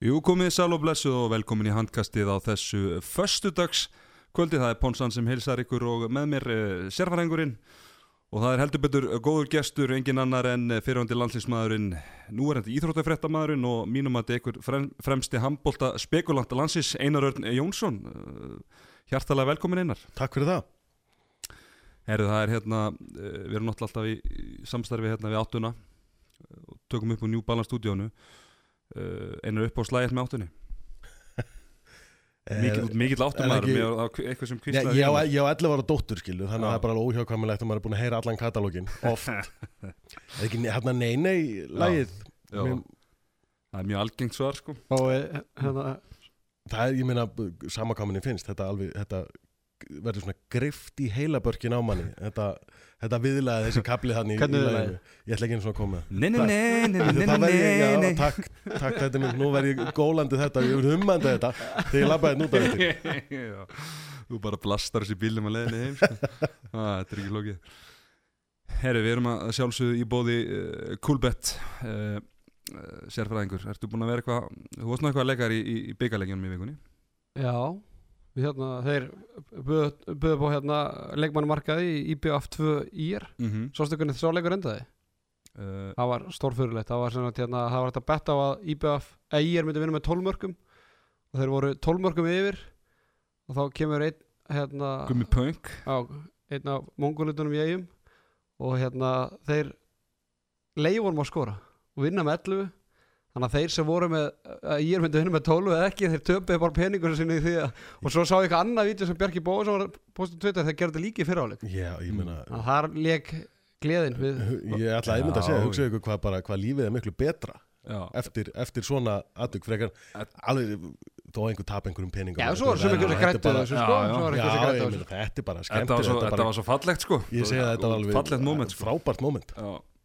Jú, komið sæl og blessu og velkomin í handkastið á þessu föstudags kvöldi. Það er Ponsan sem hilsar ykkur og með mér uh, sérfæringurinn og það er heldur betur góður gestur, engin annar en fyrirhandi landslýsmaðurinn, núverandi íþróttafrættamæðurinn og mínum að þetta er ykkur frem, fremsti handbólta spekulanta landslýs Einar Örn Jónsson. Uh, hjartalega velkomin Einar. Takk fyrir það. Herðu, það er hérna, við erum náttúrulega alltaf í, samstarfi hérna við áttuna og tökum upp á New Balance stúdíónu einar upp á slæðið með áttunni? Mikið, mikill áttumæður ekki- með eitthvað sem kvistlaði ég, á, ég á 11 ára dóttur skilu þannig að það er bara alveg óhjákvæmilegt að maður er búin að heyra allan katalógin oft. Er ekki hérna nei nei lagið? Já, Mér- það er mjög algengt svar sko. Og eh, hérna, það er, ég meina, samakáminni finnst þetta alveg, þetta verður svona grift í heilabörkin á manni. Þetta, þetta viðlaði þessi kapli hann í, laginu. Ég ætla ekki einu svona að koma. Nei, nei, nei, nei, nei, nei, Það takk, takk þetta minn, nú verð ég gólandi þetta, ég verð hummandi þetta þegar ég labbaði nút af þetta Þú bara blastar þessi bílum að leiðinni heim sko. ah, Þetta er ekki lókið Herri, við erum að sjálfsögðu í bóði uh, Coolbet uh, uh, Sérfræðingur, ertu búin að vera eitthvað Þú varst nú eitthvað að leikar í, í, í vikunni? Já hérna, þeir upp á hérna leikmannumarkaði í IBF 2 IR mm -hmm. Sástu hvernig þessi áleikur endaði? uh, Það var stórfyrirlegt, það var að hérna, það var hægt að betta á að IBF eða IR myndi vinna með 12 mörgum og þeir voru 12 mörgum yfir. Og þá kemur einn hérna, Gummi Punk á, einn af mongolitunum í eigum og hérna þeir leifunum að skora. Og vinna með 11 þannig að þeir sem voru með að ég er myndið vinna með 12 eða ekki þeir töpuði bara peningur sinni í því að og svo sá ég eitthvað annað vídeo sem Bjarki Bóðsson var postið gerðu þetta líka í fyriráleik já, ég meina þannig að þar leik gleðin við ég ætla að einmynda að segja, Já. hugsa ykkur hvað, bara, hvað lífið er miklu betra Já, eftir, eftir svona aðtök frekar. Alveg þó einhver tap einhverjum peningum Já, svo er sko sem ég grættu þetta er bara svo, þetta er var svo fallegt sko. Fallegt moment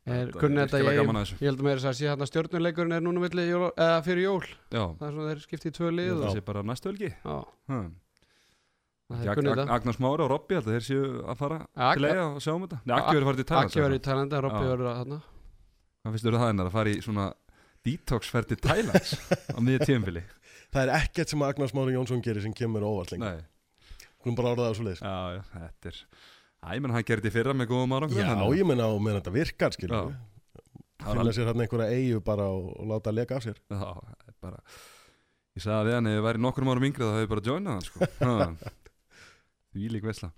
kunni þetta ég, að ég held að mér að sé hérna stjórnuleikurinn er núna milli jól, eða fyrir jól. Já, það er svona þeir skipti í tvö lið og, það sé bara næstu helgi. Já, hmm. það er kunni þetta Agnar Smári og Robby alltaf þeir séu að fara Ag- til eiga og sjá um þetta? Nei, Akki verður farið til Thailand Akki verður í Tælandi, Robby verður að þarna. Hvað finnst þér það hennar að fara í svona detox-ferð til Thailands á miðja tíðanbili Það er ekkert sem Agnar Smári Jónsson gerir sem kemur óvart lengur. Nei, Hún bara orðaði svo leiðis já, já, þetta er Æ, menn hann gerði þetta í fyrra með góðum árangur Já, að- ég meina á meðan þetta virkar Finna sér hann einhverja eigu bara og, og láta að leka af sér. Já, það er bara Ég sagði við hann ef ég væri nokkrum árum yngri þá hefði ég bara joinað hann sko. Ha. Því lík veisla.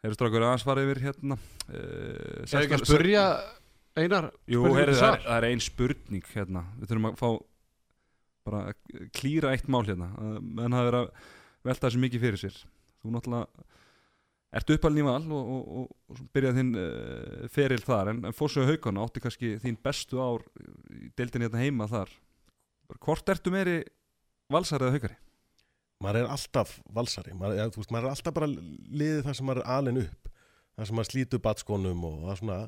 Hefur strákur aðeins farið yfir hérna uh, Er ekki að spurja Einar Jú, til það, er- það er ein spurning hérna. Við þurfum að fá bara að klíra eitt mál hérna. Uh, menn hafa verið að velta þessu mikið fyrir sér. Þú náttúrulega Ertu uppalinn í val og, og, og, og byrjað þinn uh, feril þar en, en fórsögu haukana átti kannski þín bestu ár í deildinni hérna heima þar. Hvort ertu meiri valsari eða haukari? Maður er alltaf valsari. Maður, ja, veist, maður er alltaf bara liðið það sem maður er alin upp. Það sem maður slítur batskónum og það er svona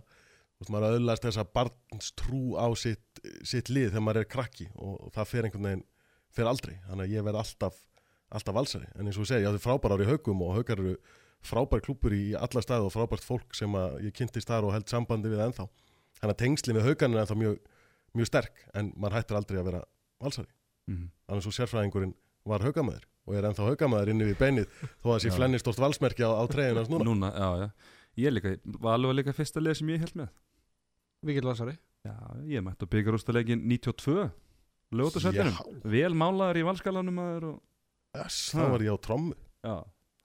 veist, maður öðlast þessa barns trú á sitt, sitt lið þegar maður er krakki og það fer einhvern veginn fer aldrei, þannig að ég verð alltaf alltaf valsari, en eins og þú segir, ég átti frábær ári haugum og haugar eru frábær klúpur í alla staði og frábært fólk sem að ég kynntist þar og held sambandi við ennþá. Þannig að tengslinn við haugan er ennþá mjög, mjög sterk en maður hættir aldrei að vera valsari. Mm. annars svo sérfræðingurinn var haugamæður og er ennþá haugamæður inni við beinið þó að sé Já. flennistort valsmerki á, á treyjunars núna. Núna, já, já. Ég er líka, var alveg líka fyrsta leið sem ég held með. Mikill Vasari Já, ég mætti að byggja rústalegin 92 Ljótasöllinum Vel málaður í valskalanum maður og yes, þá var ég á trommu Já,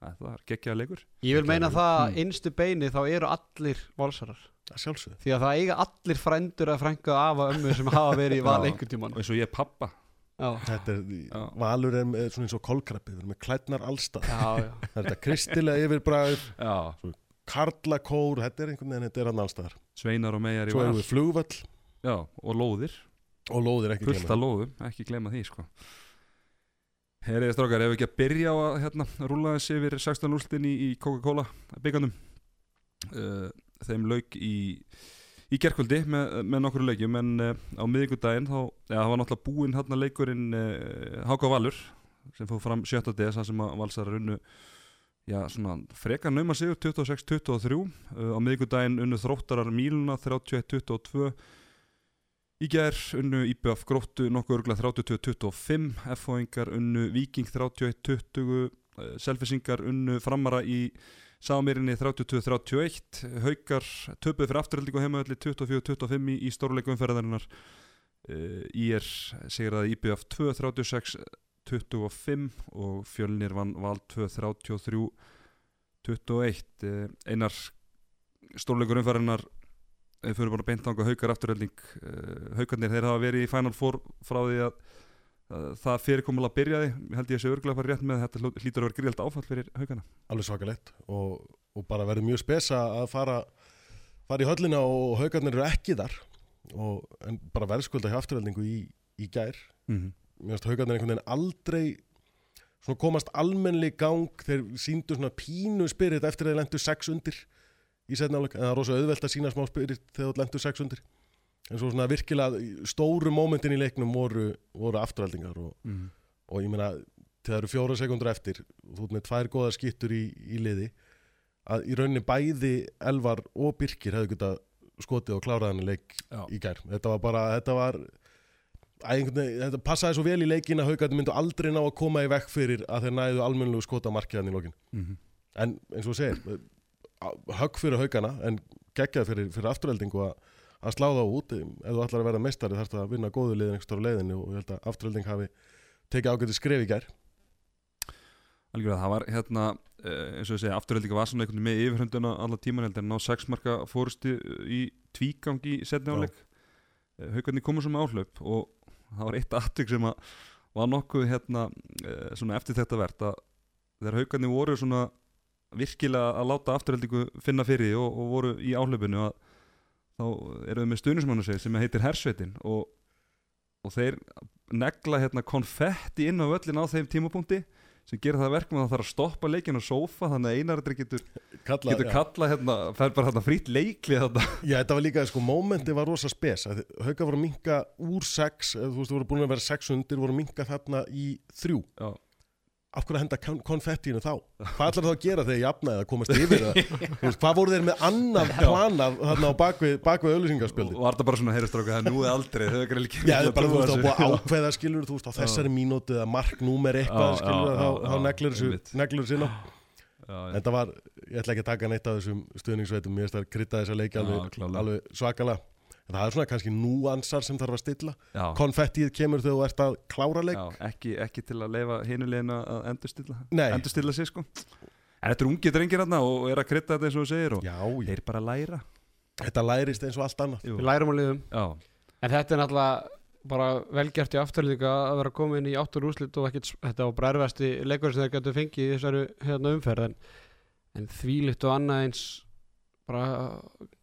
það var geggjaða leikur. Ég vil meina það Mm. að innstu beini þá eru allir valsarar. Því að það eiga allir frændur að frængu af að ömmu sem hafa verið í val einhvern tímann. Og eins og ég pappa Já, þetta er, valur er með, svona eins og kolkrabbi við erum með klædnar allstað já, já. Það er þetta kristilega yfirbræð Já, karlakór, þetta er einhvern veginn þetta er hann allstaðar Sveinar og Meijar í svo val. erum við flugvöll. Já, og lóðir. Og lóðir ekki gleyma því sko Heriði strákar, ef við ekki að byrja á að hérna, rúla þessi yfir 16 úrslitin í, í Coca-Cola byggandum uh, Þeim lauk í, í gerkvöldi með, með nokkru leikjum en uh, á miðvikudaginn þá, ja, var náttúrulega búinn hérna leikurinn uh, Háka Valur sem fór fram 7. des sem að valsarar unnu já, svona frekar nauma sigur 26-23 uh, á miðvikudaginn unnu þróttarar Míluna 31-22 Í gær unnu IBF gróttu nokkuð örgla 32-25, F-fóingar unnu Viking 31-20, Selfisingar unnu framara í Sámirinni 32-31, Haukar töpuð fyrir afturhalding og heimaðalli 24-25 í, í stórleiku umferðarinnar. Uh, IR sigraði IBF 2-36-25 og Fjölnir vann val 2-33-21. Uh, einar stórleikur umferðarinnar við fyrir bara beint ánga haukar afturhalding uh, haukarnir þeir hafa verið í Final Four frá því að, að það fyrirkomulega byrjaði. Held ég að sé örgulega fara rétt með þetta hlýtur að vera gríðalt áfall fyrir haukana alveg svakalegt og, og bara verður mjög spesa að fara, fara í höllina og haugarnir eru ekki þar. Og, en bara verðskulda hjá afturheldingu í, í gær. Mm -hmm. mér finnst haugarnir einhvern veginn aldrei komast almennli í gang. Þeir síndu svona pínu spirit eftir að þeir lendu sex undir í setnáleik en það er rosa auðvelt að sína smá spirit þegar þú lendu sex undir. En svo svona virkilega stóru mómentin í leiknum voru, voru afturheldingar og, Mm og ég meina þegar það eru fjóra sekundur eftir og þú ert með tvær góða skittur í, í liði að í rauninni bæði Elvar og Birkir hefðu getað skotið og klárað hann leik Já. í gær. Þetta var bara, þetta var veginn, þetta passaði svo vel í leikin að haugarnir myndu aldrei ná að koma í vekk fyrir að þeir næðu almennilegu skota markiðan í lokin. -hmm. en eins og segir högg fyrir haugana en geggjað fyrir, fyrir afturheldingu að, að slá það út. Ef þú ætlar að verða meistari þarf það að vinna góðu liðin einhverstað á leiðinni og ég held að afturhelding hafi tekið ágæti skref í gær. Algjörlega, það var hérna uh, eins og ég segja, afturhaldinga var svona einhvern veginn með yfirhunduna alla tíman heldur en ná sexmarka fórusti í tvígangi í setni áleik uh, haugarnir komu svo með áhlaup og það var eitt aðtök sem að var nokkuð hérna uh, svona eftir þetta verðt að þegar haugarnir voru svona virkilega að láta afturhaldingu finna fyrir og, og voru í áhlaupinu að þá eru þau með stuðnismannu sig sem heitir Hersveitin og, og þeir negla hérna konfetti inn á völlin á þeim tímapunkti sem gerir það að verkum að það þarf að stoppa leikin á sófa þannig að einarður getur, Kalla, getur kalla hérna, fær bara hérna frýtt leikli þetta Já, þetta var líka, sko, mómenti var rosa spes. Að Hauka voru að minka úr sex þú veist, þú voru búin að vera sex undir voru minka þarna í þrjú. Já, af hverju að henda kon- konfettinu þá? Hvað ætlar þá að gera þegar ég jafnaði að komast yfir það? Veist, hvað voru þeir með annað planað þarna á bakvið, bakvið auðlýsingarspjöldi var það bara svona heyristráka það er nú eða aldrei, þau er ekki Já, það er bara þú veist að búið að ákveða skilur þú veist á þessari mínútu eða marknúmer eitthvað Já, skilur já, þá, þá já, neglur þessu á. Já, en það var, ég ætla ekki að taka neitt af þessum stuðningsveitum, finnst það að krydda þessa leiki alveg, klárlega. En það er svona kannski núansar sem þarf að stilla. Já, konfettið kemur þegar þú ert að klára leik. Já ekki, ekki til að leifa hinulegin að endurstilla Nei. endurstilla sig sko. En þetta er ungi drengir hérna og er að krydda þetta eins og þú segir og Já, þeir bara læra. Þetta lærist eins og allt annað. Jú. Við lærum á liðum. Já, En þetta er náttúrulega bara velgert í afturlíka að vera komin í áttur úrslit og ekkert, þetta var bara erfasti leikur sem þeir gætu fengið í þessari hérna, umferð. En, en þvílitt og annað eins bara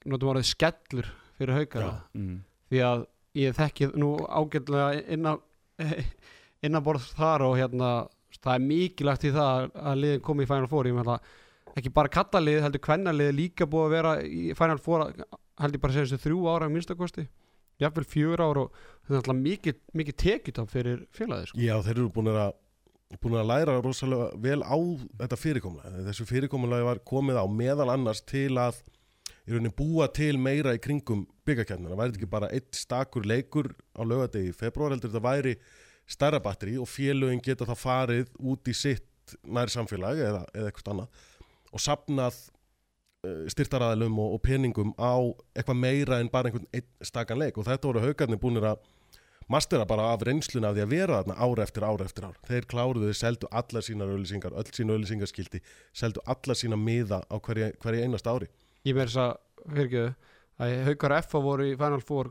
notum orðið skellur fyrir haukara Já. mm. því að ég þekki nú ágætlega innan, innanborð þar og hérna það er mikilvægt í það að liðin komi í Final Four ég meðal ekki bara kallalið heldur kvennalið líka búið að vera í Final Four heldur bara segjast þrjú ára að minnstakosti jafnvel fjör ára og þetta er alltaf mikið, mikið tekjutab fyrir félagið sko. Já, þeir eru búin að búin að læra rosalega vel á þetta fyrirkomlega þessu fyrirkomlega var komið á meðal annars til að í rauninni búa til meira í kringum byggakjarnir það væri ekki bara eitt stakur leikur á lögadegi í februar heldur þetta væri stærra batteri og félögin geta þá farið út í sitt nær samfélag eða, eða eitthvað annað og sapnað uh, styrtaraðalum og, og peningum á eitthvað meira en bara einhvern einn stakan leik og þetta voru haugarnir búinir að mastera bara af reynsluna af því að vera þarna ár eftir ár eftir ár. Þeir kláruðu, seldu allar sínar auðlýsingar, öll sína auðlýsingarskildi, seldu allar sína miða á hverju, hverju einast ári. Ég með þess að fyrirgeðu að haukar F voru í Final Four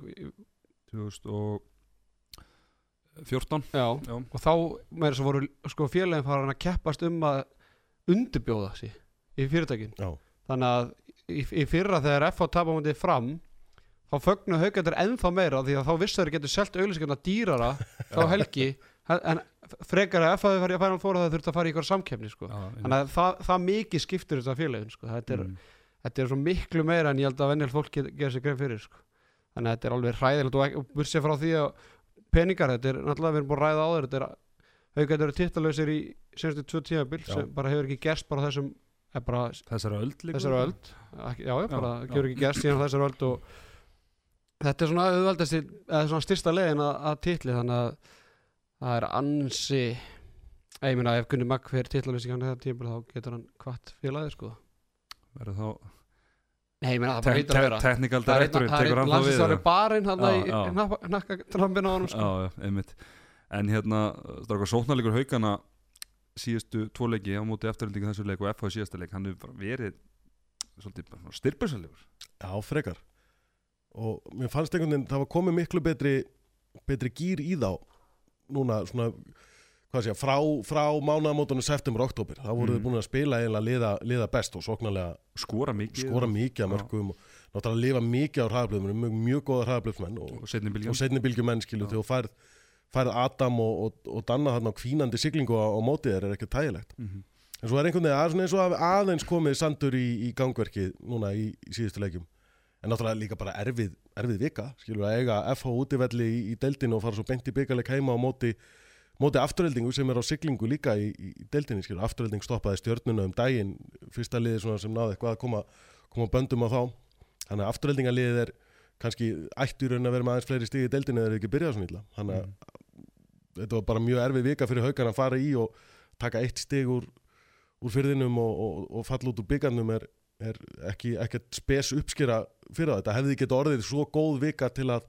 2014 já, Já, og þá með þess að voru sko, félagin farin að keppast um að undirbjóða sig í fyrirtækin. Já, þannig að í, í fyrra þegar FH tapamöndið fram þá fögnu haugandur ennþá meira því að þá vissu þeir getur selt auðlýsingarna dýrara þá helgi. En frekar að FH hefur farið að færa fóra það þurft að fara í ykkur samkeppni sko. þannig að það, það mikið skiptir þetta félagin sko. þetta, er, mm. Þetta er svo miklu meira en ég held að venjál fólk ger, ger sér grein fyrir sko. þannig að þetta er alveg hræðilegt og, og bursið frá því að peningar þetta er náttúrulega við erum búin að ræða á þér þetta er haugandur eru titlalösir í senstu tvö tímabil Já. sem bara hefur ekki gerst bara þessum er bara Þessara öld líka þessari öld Ekki- já, já, bara Já, gefur já. ekki gerst síðan á þessari öld og þetta er svona auðveldasti eða svona styrsta leiðin að, að titli þannig að það er ansi ég meina ef Gunni Magg fyrir titlalýsing hann þetta tímpil þá getur hann kvart félagið sko verður þá Nei, ég meina það heitir að vera. technical Það er directorinn það er tekur hann þá við landsinstári eða? barinn hann í nakkatrampin á honum sko. já, já, einmitt. En hérna, strákar, sóknarleikur haugana síðustu tvo leiki á móti eftirhaldingu þessu leik og FH síðasta leik hann hefur bara verið svolítið styrpusalegur Já, frekar. Og mér fannst einhvern veginn, það var komið miklu betri betri gýr í þá núna svona hvað sé, frá, frá mánaðamótunum september og oktober, þá voru Mm. þið búin að spila eiginlega liða, liða best og sóknarlega skora mikið skora mikið að mörgum og náttúrulega lifa mikið á hraðablöfum mjög, mjög góða hraðablöfsmenn og, og setni og bylgjum setni bylgjum menn skilu Já. þegar færð, færð Adam og, og, og Danna þarna á kvínandi siglingu á, á mótið þér er ekki tægilegt Mhm. en svo er einhvern veginn eins og að aðeins komið sandur í, í gangverkið núna í, í síðustu leikjum en náttúrulega líka bara erfið, erfið vika skilur að eiga FH útivelli í, í deildinu og fara svo beint í byggarleik heima á móti móti afturheldingu sem er á siglingu líka í, í deildinni skilur, afturhelding stoppaði stjörnuna um daginn fyrsta liði sem náði eitthvað að koma, koma böndum á þá þannig að afturheldingaliðið er kannski ættu í raun að vera með aðeins fleiri stig í deildinni eða er ekki byrjað svona illa þannig að þetta var bara mjög erfið vika fyrir haugan að fara í og taka eitt stig úr, úr fyrðinum og, og, og falla út úr byggarnum er, er ekki, ekki spes uppskera fyrir það. Þetta hefði geta orðið svo góð vika til að,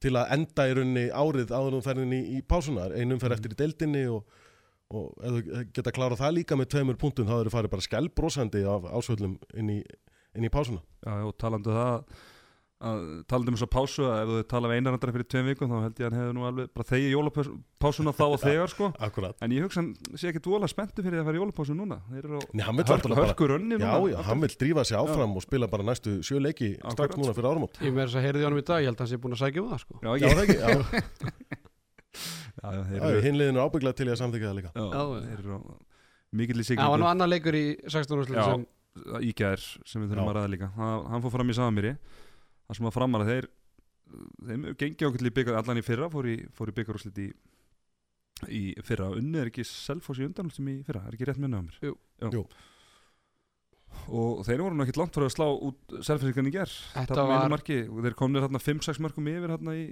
til að enda í rauninni árið áður um ferðin í, í pásunar, einum fer eftir í deildinni og, og ef þú geta klárað það líka með tveimur punktum þá eru farið bara skjálbrósandi af ásvöldum inn í, inn í pásuna. Já, og talandi um það að, talandi um þess að pásu að ef þú tala við einarandra fyrir tveim vikum þá held ég að hann hefði nú alveg bara þegi jólapásuna þá og þegar sko Akkurat. en ég hugsa hann sé ekki dvola spenntu fyrir að fara jólapásu núna þeir eru á Nei, hann vill hörku, náttúrulega bara, hörku rönni já, já, hann vil drífa sig áfram og spila bara næstu sjö leiki Akkurat. strax núna fyrir áramót. Ég þess að heyrði honum í dag, ég held að hann sé búin að sækja um það sko. Já, Já, ég, það ekki, já, já, já, já, eru hinliðin er ábygglega til í að samþykja það líka. já, Já, já. þeir eru á mikill í Það var nú siglingu annar leikur í 16 úrslit Já. sem í gær sem við þurfum Já. að ræða líka hann, hann fór fram í Samiri það sem að framar að þeir þeim gengi okkur í byggar allan í fyrra fór í, fór í byggarúslit í í fyrra, unnið er ekki Selfoss í undanústum í fyrra, er ekki rétt munið á mér? Jú. Já. Jú. og þeir voru nú ekkit langt fyrir að slá út Selfossingan í ger Þetta var, marki, og þeir komnir hérna 5-6 mörgum yfir hérna í,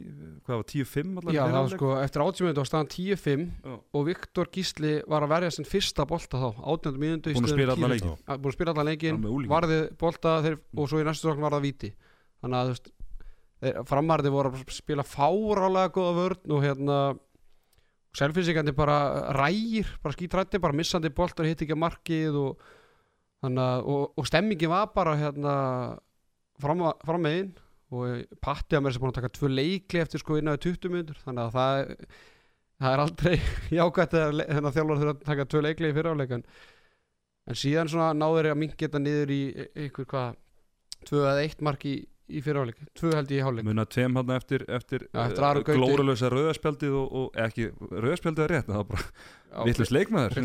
hvað var, 10-5 allan í já það var sko eftir 80 minúti var staðan 10-5 Já. og Viktor Gísli var að verja sinn fyrsta bolta þá 18 minúti búin að spila allan leikin varði bolta þeir, og svo í næstu sókn var það víti þannig að þú veist framarði voru að spila fárálega góða vörn og hérna selfinsíkandi bara rægir bara skítrætti, bara missandi boltar hitt ekki að markið og, að, og, og stemmingi var bara hérna fram, fram megin og patti að mér sem búin að taka tvö leikli eftir sko innan við 20 minnur þannig að það það er aldrei jákvæmt að þjálfur þurfa að taka tvö leikli í fyriráleikan. En síðan svona náður ég að mingi þetta niður í e- einhver hvað tvö eða eitt mark í, í fyriráleik tvö held ég í hálfleik. Muna tveim hann eftir, eftir, Aron Gauti. glóralösa rauðaspjaldið og, og ekki, rauðaspjaldið er rétt það var bara vittlust leikmaður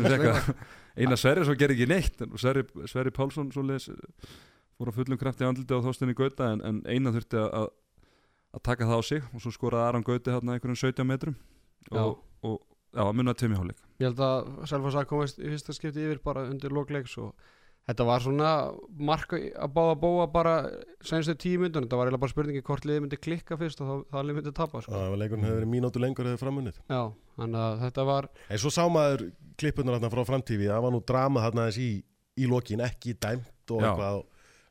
eina Sverri svo gerði ekki neitt en Sverri, Sverri Pálsson svo leis, fór á fullum krafti andliti á þóstinni Gauta en, en eina þurfti að, taka það á sig og svo skoraði Aron Gauti hérna einhverjum 17 metrum. Og, og já, munna tveim í hálfleik. Ég held að Selfoss að komast í fyrsta skipti yfir bara undir lokleiks og þetta var svona mark að báða bóa bara senstu tíu myndun, þetta var eiginlega bara spurningi hvort liðið myndi klikka fyrst og þá- það liðið myndi tapa sko. Það var leikurinn hefur verið mínútu lengur eða framunnið. já, þannig að þetta var En svo sá maður klippunar þarna frá framtífi, það var nú drama þarna aðeins í, í lokin, ekki dæmt og Já. eitthvað.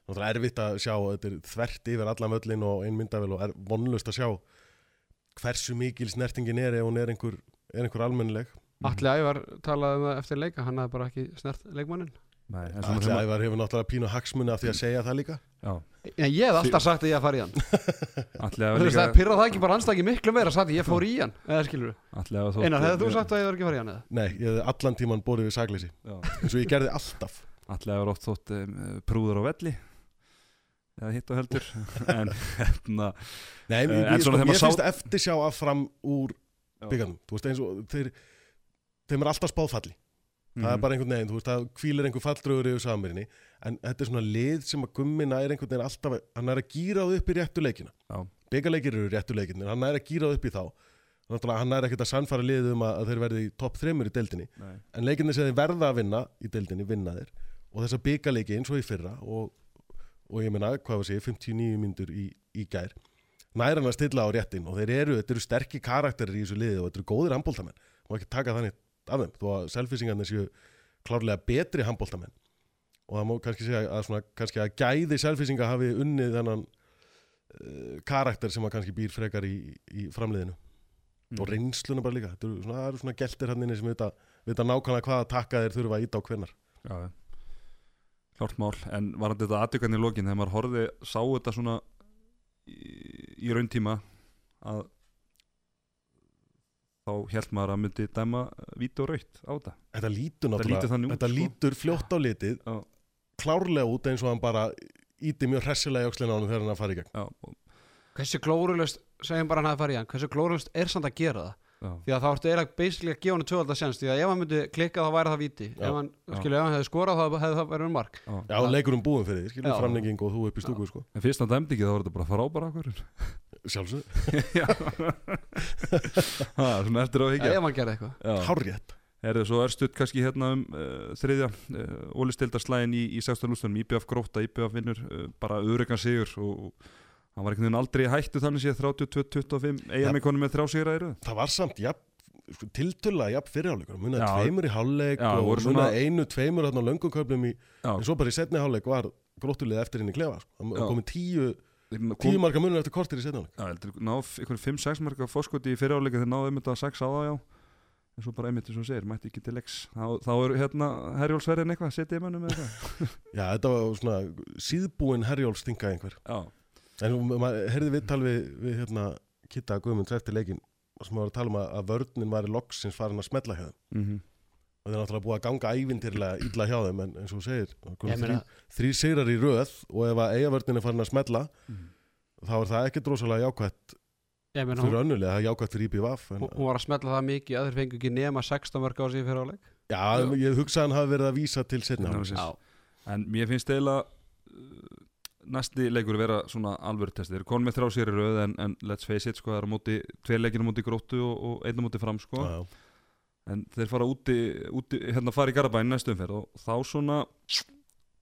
og Það er erfitt að sjá, þetta er þvert yfir allan völlin og ein myndavel og er vonlust að sjá hversu mikil snertingin er ef hún er einhver, er einhver almennileg. Alli Ævar talaði um það eftir leika hann hafði bara ekki snert leikmannin En þegar ævar hefur náttúrulega pínu hagsmuni af því að segja það líka. já, ég hef alltaf sagt að ég að fara í hann Þú að veist, það líka pyrra það ekki bara anstæki miklu meira sagt ég fór í hann, að Einar, hefði þú sagt að ég var ekki að fara í hann eða? Nei, ég hefði allan tíman borið við sagleysi, já, eins og ég gerði alltaf. allir að oft þótt um, prúður á velli eða hitt og heldur en hérna Nei, Eh, mér, en mér, svona sko, þegar mér maður finnst eftir sjá að fram úr þeir, þeim er alltaf spáðfalli. Það er mhm. bara einhvern veginn, þú veist, það kvílir einhver falldraugur yfir samirinni, en þetta er svona lið sem að gummina er einhvern veginn alltaf hann er að gýra það upp í réttu leikina Já. byggarleikir eru réttu leikinir, hann er að gýra það upp í þá Náttúrulega, hann er ekkert að sannfara liðið um að, að þeir verði í topp þreymur í deildinni Nei. en leikinni sem þeir verða að vinna í deildinni vinna þeir og þessa byggarleiki eins og í fyrra og, og ég meina, hvað var sé 59 myndur í, í gær næra hann að stilla á réttin og þeir eru, þetta eru sterkir karakterir í þessu liði og þetta eru góðir handbóltamenn og ekki taka þannig af þeim þó að selfisingarnir séu klárlega betri handbóltamenn og það má kannski segja að svona, kannski að gæði selfisinga hafi unnið þennan uh, karakter sem að kannski býr frekar í, í framliðinu. Mm. og reynsluna bara líka. Þetta eru svona, það eru svona geltir hann inni sem vita, vita nákvæmlega hvaða takka þeir þurfa að íta á hvennar Já. Klárt mál, en var þetta aðtökan í lokin þegar maður horfði, sá þetta svona í, í rauntíma að þá held maður að myndi dæma víti og raut á þetta Þetta lítur Þetta lítur þetta sko. lítur fljótt á litið Já. klárlega út eins og hann bara íti mjög hressilega í öxlina á hann þegar hann að fara í gegn Já, hversu glórulust, segjum bara hann hafi farið í hann hversu glórulust er samt að gera það já, því að þá ertu eiginlega basically að gefa hann tvöldar sens því að ef hann myndi klikka þá væri það víti Já. ef hann, Já. skilju, ef hann hefði skorað þá hefði það verið um mark já. Já, leikurum búin fyrir því, skilur Já. framlenging og þú upp í stúku, sko En fyrst á dæmdi ekki þá var þetta bara frábæra akkur Sjálfsög, Já. Ha, Svona eftir á ja, higgja ef hann gerði eitthvað. Já, hárrétt. Er svo örstuð kannski hérna um uh, þriðja uh, ólistildaslægin í, í 16 lústunum IBF gróta, IBF vinnur uh, bara örugan sigur og, hann var einhvern veginn aldrei hættu þannig séð 32-25 eiga Ja. konum með að eru Það var samt, sko, tiltöla jafn fyrirháleikur, munið Já. tveimur í hálfleik Já, og munið svona- einu, tveimur þarna á löngum köflum í, Já, en svo bara í setni hálfleik var gróttulið eftir í klefa, sko. Já. það komið tíu, kom, tíu marka munir eftir kortir í setni hálfleik. Já, heldur, náð einhvern 5-6 marka fórskoti í fyriráleika þeir náðu einmitt að 6 á það já. En svo bara einmitt eins og þú segir, mætti ekki til leiks. Þá, þá er hérna herjólsverðin eitthvað setið í mönnum eða eitthvað? Já, þetta var svona síðbúin herjólfstinga einhver. Já, En maður heyrði viðtal við, við hérna, Kitta Guðmunds eftir leikin og sem var að tala um að, að vörnin var í loksins farin að hjá þeim. Mm og þeir náttúrulega búið að ganga ævintýrlega illa hjá þeim en eins og þú segir, þrý, þrý sigrar í röð og ef að eigavörnin er farin að smetla Mhm. þá er það ekki drosalega jákvætt ég meina, fyrir önnulega, það er jákvætt fyrir IPVF en, hún hún var að smetla það mikið að þeir fengu ekki nema 16 mörg á sig fyrir áleik Já, ég hugsa að hann hafi verið að vísa til setna en mér finnst eiginlega uh, næsti leikur vera svona alvöru testi þeir eru konum með þrjá sigur í röð en, en let's face it sko, en þeir fara úti, úti hérna fara í Garabæn næstu umferð og þá svona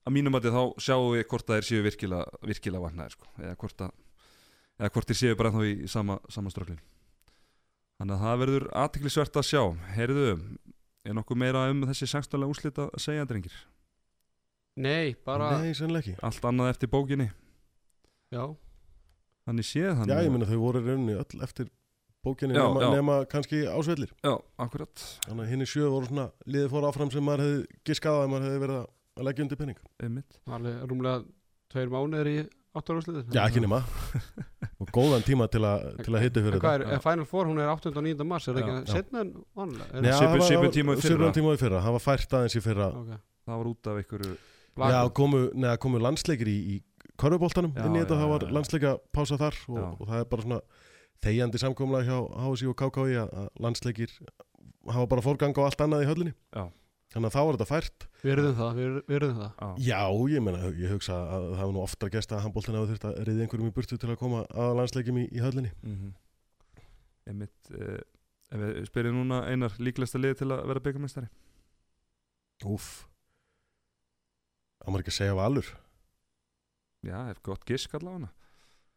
að mínum að þá sjáum við hvort að þeir séu virkilega, virkilega vaknaðir sko. eða hvort að eða hvort þeir séu bara ennþá í sama, sama ströklin þannig að það verður aðtiklisvert að sjá heyrðu, er nokkuð meira um þessi 16. úslita að segja drengir nei, bara, Nei, allt annað eftir bókinni já þannig séð hann Já, ég meina þau voru í rauninni öll eftir bókinni Já, nema, já. nema kannski ásvellir. Já, akkurat, Þannig að hinn í sjö voru svona liðið fór áfram sem maður hefði giskað að maður hefði verið að- leggja undir penning einmitt. Alveg rúmlega tveir mánuðir í áttarúrsliðið Já, ekki nema. Og góðan tíma til, a, til að hitta fyrir hvað er, er Final Four, hún er 8. og 9. mars er það ekki setna en vanlega Nei, er, það var- svipuð tíma í fyrra. svipuðum tíma í fyrra. Það var fært aðeins í fyrra. Okay. það var út af einhverju Já, komu, neða, komu landsleikir í, í körfuboltanum Já, inn í þetta, já, það var landsleika pása þar og, og það er bara svona þegjandi samkomlega hjá HSI og KKI að landsleikir hafa bara fórgang á allt annað í höllinni. Já. þannig að þá var þetta fært. Við erum það, við erum- það. Á, Já, ég meina, ég hugsa að það hafa nú oftar gæst að handbóltin hafa þurft að reyði einhverjum í burtu til að koma að landsleikim í, í höllinni. Mm einmitt eh, ef við spyrjum núna einar líklegasta lið til að vera byggamestari Úff. Það maður ekki að segja valur? Já, hef gott gisk allavega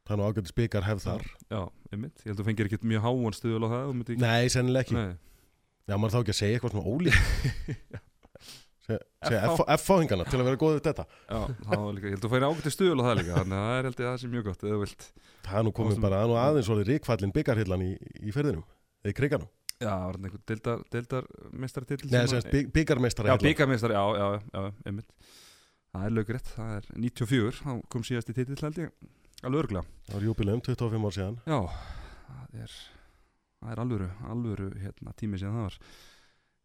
Það er nú ágættis byggar hefð þar. Já, einmitt, ég held að þú fengir ekkert mjög háan stuðul á það ekki- Nei, sennilega ekki. Nei. Já, maður þá ekki að segja eitthvað svona ólík Segja, F-fáhingana til að vera góðið þetta. Já, var líka, ég held að þú færi ágætti stuðul á það líka þannig að það er held ég að það sé mjög gott eða vilt Það er nú komið Ástum- bara, er nú aðeins svolítið ríkfallin byggarhillan í, í ferðinum eða í kriganum Já, það var einhver deildar, deildar meistaratitil Nei, semst byggarmeistara Já, byggamestari, já, já, já, einmitt. Það er lögrétt, það er 94 þá kom síðast í titill held ég alveg örglega Það var júbilegum 25 ár síðan. Já, það er það er alvöru, alvöru hérna, tími síðan það var.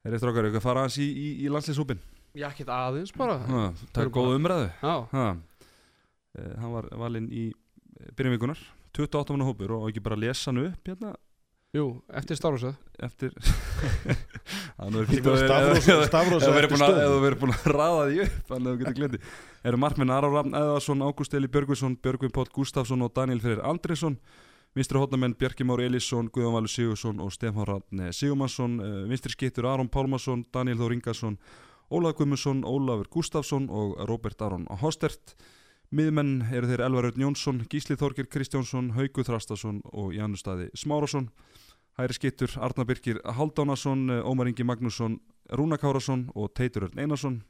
Er eftir okkar eitthvað að fara aðeins í, í, í landsliðshópin já, ekkert aðeins bara. Það er góð umræðu. Já, ha. uh, Hann var valinn í eh, byrjun vikunar 28 manna hópur og ekki bara lesa hann upp hérna? Jú, eftir Stárhúsað eftir Er nú verið búin að- raða því upp Þannig að þú getur glendi Eru markmenn Aron Rafn Eðarsson, Ágúst Eli Björgvinsson Björgvin Pótt Gustafsson og Daniel Freyr Andrinsson Vinstri hóttamenn Bjarki Már Elísson Guðjón Valur Sigursson og Stefán Rafn Sigurmansson Eh, Vinstri skittur Aron Pálmarsson Daniel Þór Ingarsson Ólaf Guðmundsson, Ólafur Gustafsson og Robert Aron Hostert Miðmenn eru þeir Elvar Örn Jónsson, Gísli Þorgir Kristjánsson, Hauku Þrastason og Janus Staði Smárasson. Hæri skittur Arnar Birkir Haldánason, Ómar Ingi Magnússon, Rúna Kárasson og Teitur Örn Einarsson.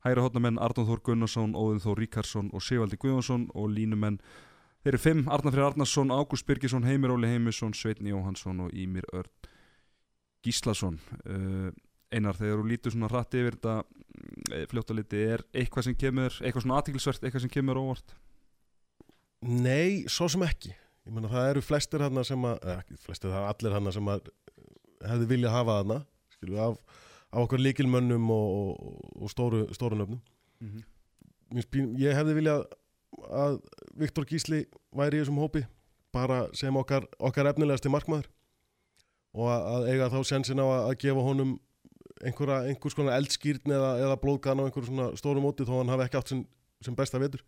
Hæri hotnamenn Arnóð Þór Gunnarsson, Óðin Þór Ríkarsson og Sigvaldi Guðjónsson og línumenn þeir eru fimm Arnar Freyr Arnarsson, Ágúst Birgisson, Heimir Óli Heimisson, Sveitni Jóhansson og Ímir Örn Gíslason. Uh, Einar, þegar þú lítur svona hratt yfir þetta eh, fljóta liti, er eitthvað sem kemur, eitthvað svona aðtiklisvert, eitthvað sem kemur óvart? Nei, svo sem ekki ég meina það eru flestir hann sem að ekki flestir, það eru allir hann sem að hefði viljað hafa hana skilu, af, af okkur líkilmönnum og, og, og stóru, stóru nöfnum. Mm -hmm. Ég hefði viljað að Viktor Gísli væri í þessum hópi bara sem okkar, okkar efnilegasti markmaður. Og að, að eiga þá sensin á að, að gefa honum einhvers konar eldskýrn eða, eða blóðgan á einhverju svona stóru móti þó hann hafi ekki átt sem, sem besta vetur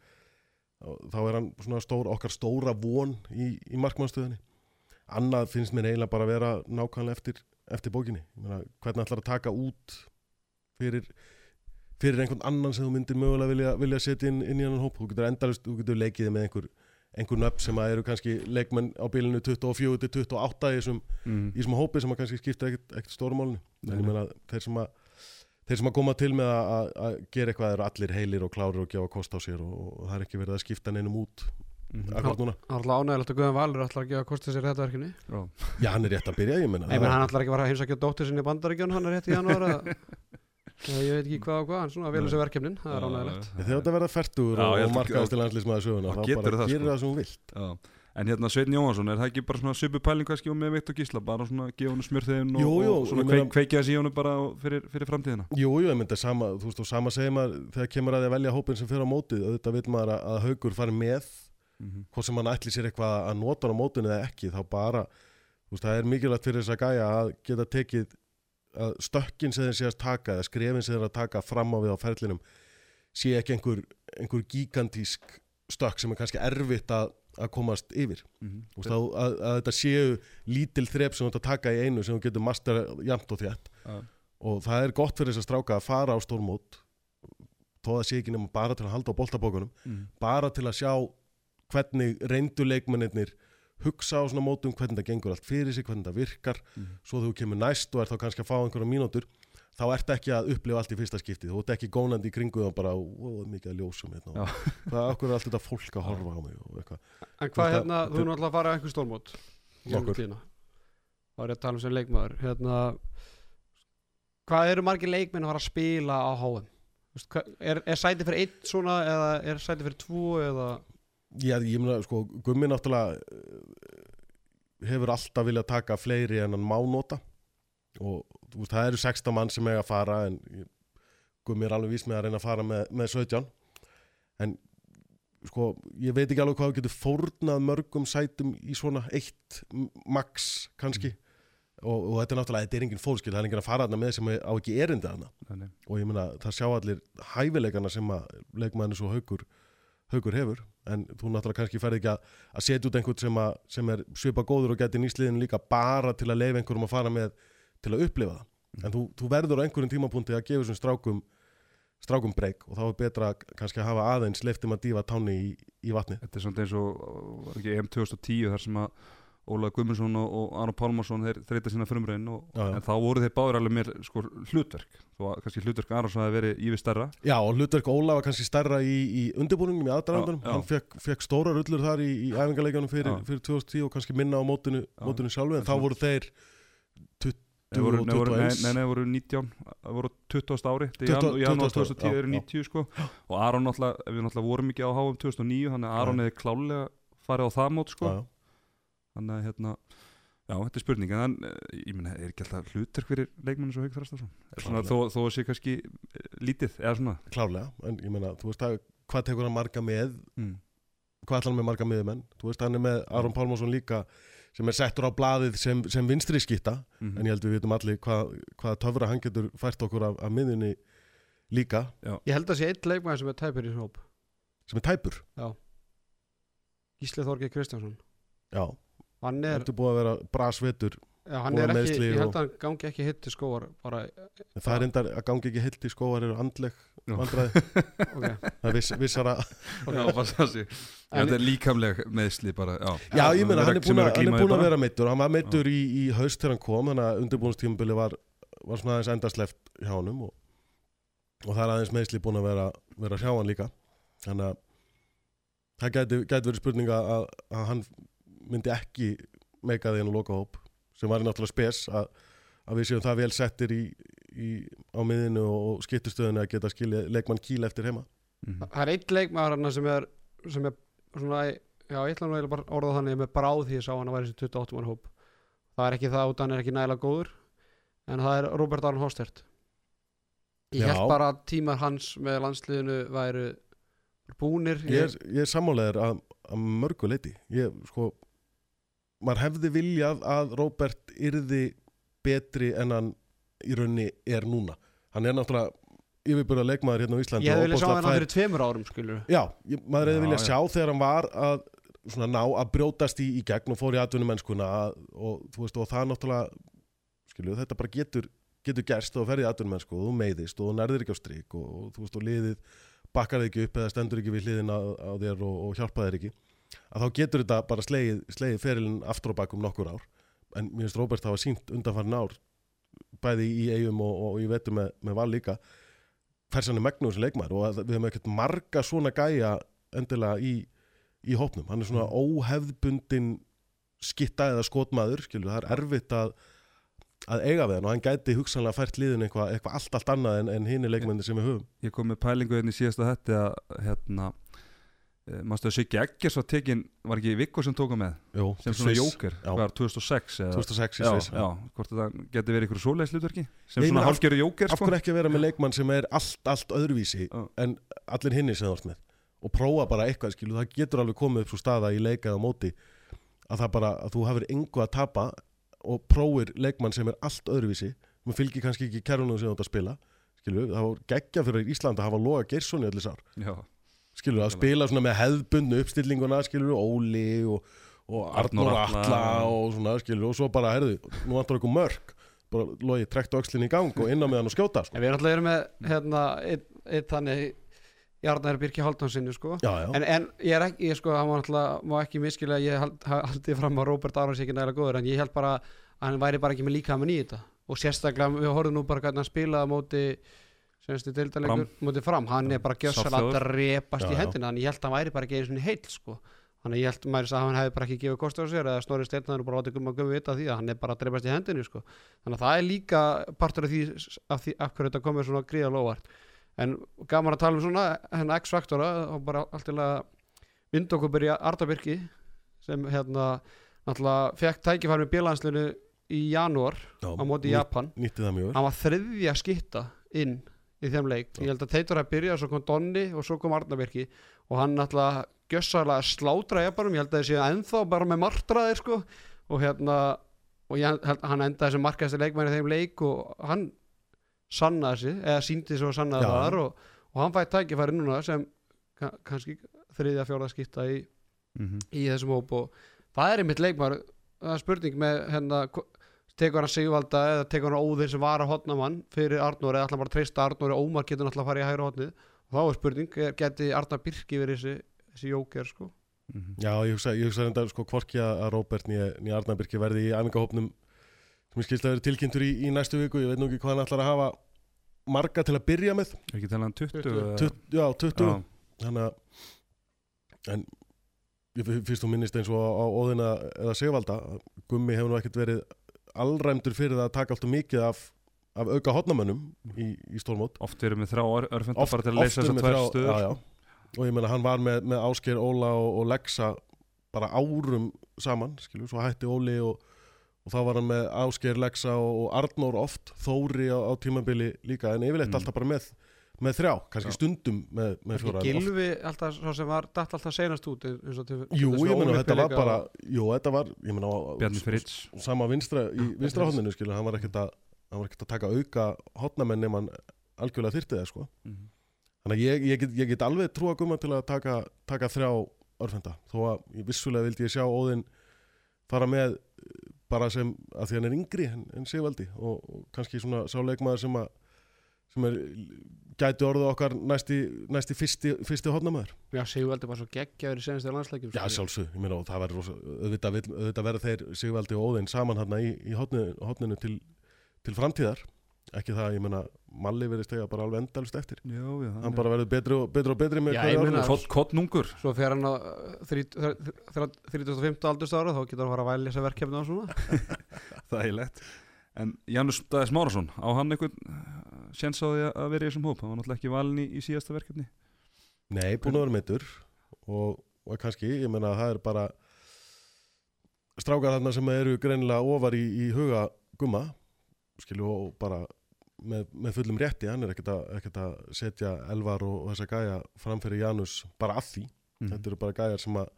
Þá- er hann svona stór, okkar stóra von í, í markmannstöðinni annað finnst mér eiginlega bara að vera nákvæmlega eftir, eftir bókinni. Meina, hvernig ætlar að taka út fyrir fyrir einhvern annan sem þú myndir mögulega vilja, vilja setja inn, inn í annan hóp? Þú getur endalist, þú getur leikið með einhver einhver nöfn sem að eru kannski leikmenn á bilinu 24 til 28 í þessum, Mm. hópi sem að kannski skipta ekkert, Nei, en ég meina þeir sem að þeir sem að koma til með að, að, að gera eitthvað eru allir heilir og klárir og gefa kost á sér og, og það er ekki verið að skipta neinum út Mhm. akkurat núna. Það er alltaf ánægilegt að Guðan Valur ætlar að gefa kostið sér þetta verkefni Já. Já, hann er rétt að byrja, ég meina Nei, menn hann ætlar ekki að fara að heimsækja dóttir sinni í bandaríkjun hann er rétt í janúar að ég veit ekki hvað og hvað, hann svona vel þessu verkefnin það er ánægilegt Þegar þetta verða færtur og, og markaðast til landslýsmaður söguna Já, þá bara það, gerir sko. það sem hún vilt Já. En hérna Sveitn Jóhansson, er það ekki bara svona svipu pæling kannski og með Vikt og Gísla, bara svona gefa honum smjörþegin og, Jú, jú, og svona kveik, kveikja þessi í honum bara fyrir, fyrir framtíðina Jú, jú, ég myndi sama, þú veist, og sama segir maður þegar kemur að því að velja hópin sem fyrir á mótið auðvitað vil maður að, að haugur fari með mm -hmm. hvort sem hann ætli sér eitthvað að nota á mótinu eða ekki, þá bara þú veist, það er mikilvægt fyrir þess að gæja að geta tekið að stökkin sem þeir sé að taka að að, að komast yfir. Mm Þú veist, að, að, að þetta séu lítil þrep sem þú ert að taka í einu sem þú getur master jæmt og þétt. Og það er gott fyrir þess að stráka að fara á stórmót þó það sé ekki nema bara til að halda á boltabókunum mm. bara til að sjá hvernig reyndu leikmennir hugsa á svona mótum, hvernig það gengur allt fyrir sig hvernig það virkar, Mm. svo þú kemur næst og er þá kannski að fá einhverja mínútur þá ert ekki að upplifa allt í fyrsta skipti þú ert ekki gónandi í kringu og bara mikið að ljósum hérna, það er okkur allt þetta fólk að horfa á mig og eitthvað? En hvað hérna, það- þú er náttúrulega að fara að einhver stórmót tíðina. þá er ég að tala um sem leikmaður. Hérna, hvað eru margir leikmenn að fara að spila á hvað- er, er sæti fyrir einn svona eða er sæti fyrir tvo eða? Já, ég meina, sko, Gummi náttúrulega eh, hefur alltaf viljað taka fleiri en hann má nota og veist, það eru 16 mann sem eiga að fara en Gummi er alveg vís með að reyna að fara með, með 17 en sko, ég veit ekki alveg hvað getur fórnað mörgum sætum í svona eitt max kannski. Og, og þetta er náttúrulega, þetta er engin fórskil það er engin að fara þarna með sem á ekki erindi þarna. Þannig, og ég meina það sjá allir hæfileikana sem að leikmæðinu svo haugur, haugur hefur. En þú náttúrulega kannski ferði ekki að, að setja út einhvern sem, að, sem er svipa góður og geti nýsliðin líka bara til að leifa einhverjum að fara með til að upplifa það. Mm. en þú, þú verður á einhverjum tímapunkti að gefa þessum strákum strákum breyk og þá er betra kannski að hafa aðeins leiftum að dífa táni í, í vatni Þetta er svona eins og var ekki EM 2010 þar sem að Ólaður Guðmundsson og, og Aron Pálmarsson þeir þreita sína frumrein og, Já, já. en þá voru þeir báður alveg mér sko, hlutverk. Að kannski hlutverk Arons hafi verið yfir stærra. Já og hlutverk Óla var kannski stærra í, í undirbúningum í aðdraðandunum hann fekk, fekk stóra rullur þar í, í æfingarleikjanum fyrir, fyrir 2010 og kannski minna á mótinu, mótinu sjálfu en þá voru þeir 20 Nei, voru, nei, voru, nei, 21 nei, voru 19 það voru 20. ári 20 20, janúar 20 2010 já, eru já. 90 sko. Og Aron náttúrulega, við náttúrulega vorum ekki á HM 2009 þannig að Aron hefði klálega farið á það mót sko. Þannig að hérna já, þetta er spurning en þann, ég meina, er ekki alltaf hlutverk fyrir leikmenni svo Hauk Þrastarsson þó, þó að sé kannski eh, lítið eða svona. Klárlega, en ég meina, þú veist að hvað tekur hann marga með? Mm. hvað ætlar hann með marga miðumenn þú veist hann er með Aron Pálmarsson líka sem er settur á blaðið sem, sem vinstri skýtta Mm en ég held við vitum allir hvað, hvað töfra hann getur fært okkur af, af miðunni líka. Ég held að sé einn leikmaður sem er tæpur í þessu hóp. Sem er tæpur? Gísli Þorgeir Kristjánsson. Já, hann er, þetta er búið að vera brasvetur Já, hann er ekki, ég held og- að hann gangi ekki hitt til skóar bara, En það er endar að gangi ekki heilt í skóar eru andleg vandræði. Ok. Það er viss, vissara bara það er líkamleg meðsli bara Já, Já, ég meina, hann er búin að, að hann er að vera meittur hann var meittur í, í haust þegar hann kom þannig að undirbúinstímabili var, var svona aðeins endarsleft hjá honum og, og það er aðeins meðsli búin að vera, vera hjá hann líka. Þannig að það gæti, gæti verið spurninga að, að hann myndi ekki meika því hann að loka hóp sem var náttúrulega spes að, að við séum það vel settir í, í, á miðinu og skiptustöðinu að geta skilja leikmann kýl eftir heima. Mhm. Það er eitt leikmaður hann sem er sem er svona, já, ég ætla nú eiginlega bara að orða það þannig með bráð því ég sá hann að væri þessi 28 mann hóp. Það er ekki það út, hann er ekki nægilega góður en það er Robert Aron Hostert Ég held bara að tímar hans með landsliðinu væru búnir ég er, ég er sammálegar að, að mörgu leiti ég, sko, maður hefði viljað að Robert yrði betri en hann í raunni er núna. Hann er náttúrulega yfirbúra leikmaður hérna á Íslandi Ég og hefði viljað sjá hann fær- fyrir tveimur árum skilur já, ég, maður hefði viljað já. sjá þegar hann var að svona ná að brjótast í, í gegn og fór í atvinnumennskuna að- og, þú veist, og það náttúrulega skilju, þetta bara getur, getur gerst og ferði í atvinnumennsku og þú meiðist og þú nærðir ekki á strik og, og þú veist og liðið bakkar þig ekki upp eða stendur ekki við hliðin á, á þér og, og hjálpa þér ekki að þá getur þetta bara slegið, slegið ferilinn aftur og bak um nokkur ár. En mér finnst Róbert hafa sínt undanfarn ár bæði í eigum og, og, ég veitum með, með val líka hvers hann er megnur sem leikmaður og við hefum ekkert marga svona gæja endilega í, í hópnum. Hann er svona óhefðbundin skitta eða skotmaður skilur, það er erfitt að að eiga við hann og hann gæti hugsanlega fært liðin eitthvað eitthva allt allt annað en, en hini leikmenni sem við höfum. Ég kom með pælingu hérna í síðasta þetta að hérna Mástu að Siggi Eggers var tekin, var ekki Viggo sem tóka með? Jó, sem svona jóker, Já. var 2006 eða? 2006 í já, Sviss já, hvort þetta geti verið ykkur svoleiðs hlutverki? Sem Ég svona af- hálfgerðu jóker af sko. hverju ekki að vera með leikmann sem er allt, allt öðruvísi Já. en allir hinni sem þú ert með? Og prófa bara eitthvað skilu, það getur alveg komið upp svo staða í leika eða á móti að það bara, að þú hafir engu að tapa og prófir leikmann sem er allt öðruvísi. Maður fylgir kannski ekki kerunum sem þú ert að spila skilu, það var geggja fyrir Ísland að hafa Loga Geirsson í allir sár. Já, skilur, að spila svona með hefðbundnu uppstillinguna, skilur, Óli og, og Atla, Atla og svona, skilur, og svo bara, herðu, nú vantar okkur mörg bara logi, trekta öxlinn í gang og inn á meðan og skjóta, sko. En við erum alltaf með hérna, eitt, þannig Jarnar Birki Haldónsinni sko. Já, já, En, en ég er ekki, ég sko, hann má alltaf má ekki miskilja að ég hald, ha- haldi fram að Robert Arons ekki nægilega góður en ég held bara að hann væri bara ekki með líka í þetta. Og sérstaklega, við horfum nú bara hvernig hann spilaði á móti semstu deildalegur, móti fram, hann er bara gjössal að í Já, já. hendina þannig ég held að hann væri bara ekki einu svona heill sko. Þannig ég held maður að hann hefði bara ekki gefið kost á sér eða snorri steinnaður bara látið gumma gummi vita því að hann er bara að drepast í hendinu sko. Þannig að það er líka partur af því af, því, af hverju þetta komið svona gríða lóvart en gaman að tala um svona hennar X-faktora og bara allt til að vinda okkur byrja Ardabirki sem hérna náttúrulega fekk tækifæri með bílanslinu í janúar á móti nýtt- Japan. hann var þriðja skitta inn í þeim leik. Ég held að Teitur að byrja, svo kom Donni og svo kom Arnabirki og hann náttúrulega gjössalega slátra Japanum, ég held að það séu ennþá bara með martraðir sko. Og hérna og ég hann endaði sem markaðasti leikmæri í þeim leik og hann sannaði sig, eða síndi svo sannaði Já. það og, og hann fætt tækifæri núna sem ka kannski þriðja fjóra skipta í, mm í þessum hóp. Og það er einmitt leikmar það er spurning með hérna tekur hann Sigvalda eða tekur hann Óðir sem var að hotna mann fyrir Arnór eða ætla hann bara að treysta Arnór og Ómar getur náttúrulega að fara í hægra hotnið og þá er spurning, geti Arnar Birki verið þessi, þessi jóker sko? -hmm. Já, ég hugsa, ég hugsa enda sko hvorki að Róbert nýja nýja Arnabyrki verði í æfingahópnum sem ég skilst að vera tilkynntur í, í næstu viku. Ég veit nú ekki hvað hann ætlar að hafa marga til að byrja með. Er ekki talað um 20? 20. eða- Tut, Já, 20 Já, þannig að en fyrst þú minnist eins og á, á Óðina eða Sigvalda. Gummi hefur nú ekkert verið allræmdur fyrir það að taka alltaf mikið af, af auka hotnamönnum í, í stórmót. Oft erum við þrjá örfenda bara til að leysa þessar við tvær stöður. og ég meina hann var með, með Ásker, Óla og, og Lexa bara árum saman skilju, svo hætti Óli og, og þá var hann með Ásker, Lexa og, og Arnór oft, Þóri á, á tímabili líka en yfirleitt Mm. alltaf bara með með þrjá, kannski Já. stundum með, með fjóra Gilvi alltaf svo sem var datt alltaf senast út eins og til, Jú, ég meina þetta var bara Jú, þetta var, ég meina á- Bjarni Fritz Sama vinstra, í vinstra hodninu skilur Hann var ekkert að, hann var ekkert að taka auka hotnamenn nema hann algjörlega þyrti það sko Mhm. Þannig að ég, ég, get, ég get alveg trúa gumma til að taka, taka þrjá örfenda Þó að ég vissulega vildi ég sjá Óðinn fara með eh, bara sem að því hann er yngri en, en Sigvaldi og, og kannski svona sá leikmaður sem að sem er gæti orðið okkar næsti, næsti fyrsti, fyrsti hodnamaður Já, Sigvaldi var svo geggjaður í senstu landsleikjum Já, sko. sjálfsög, ég meina og það verður rosa- auðvitað, auðvitað verður þeir Sigvaldi og Óðinn saman hérna í, í hotninu, hotninu til, til framtíðar ekki það, ég meina, Malli verður stegja bara alveg endalust eftir Já, já, hann bara verður betri og betri, og betri með Já, hverju ég árinu. meina- Kott, kottnungur Svo fer hann á uh, þrít- þrít- 35. aldurstára þá getur hann að fara að væli þessi verkefni og svona Það er lett En Janus Dæðis Márasson, á hann einhvern á því að vera í þessum hóp? Hann var náttúrulega ekki valin í, í síðasta verkefni. Nei, búin að vera meittur og, og kannski, ég meina að það er bara strákar þarna sem eru greinilega ofar í, í huga gumma skilju og bara með, með fullum rétti, hann er ekkert að, setja Elvar og, og þessa gæja framfyrir Janus bara að því. Mm. þetta eru bara gæjar sem, að,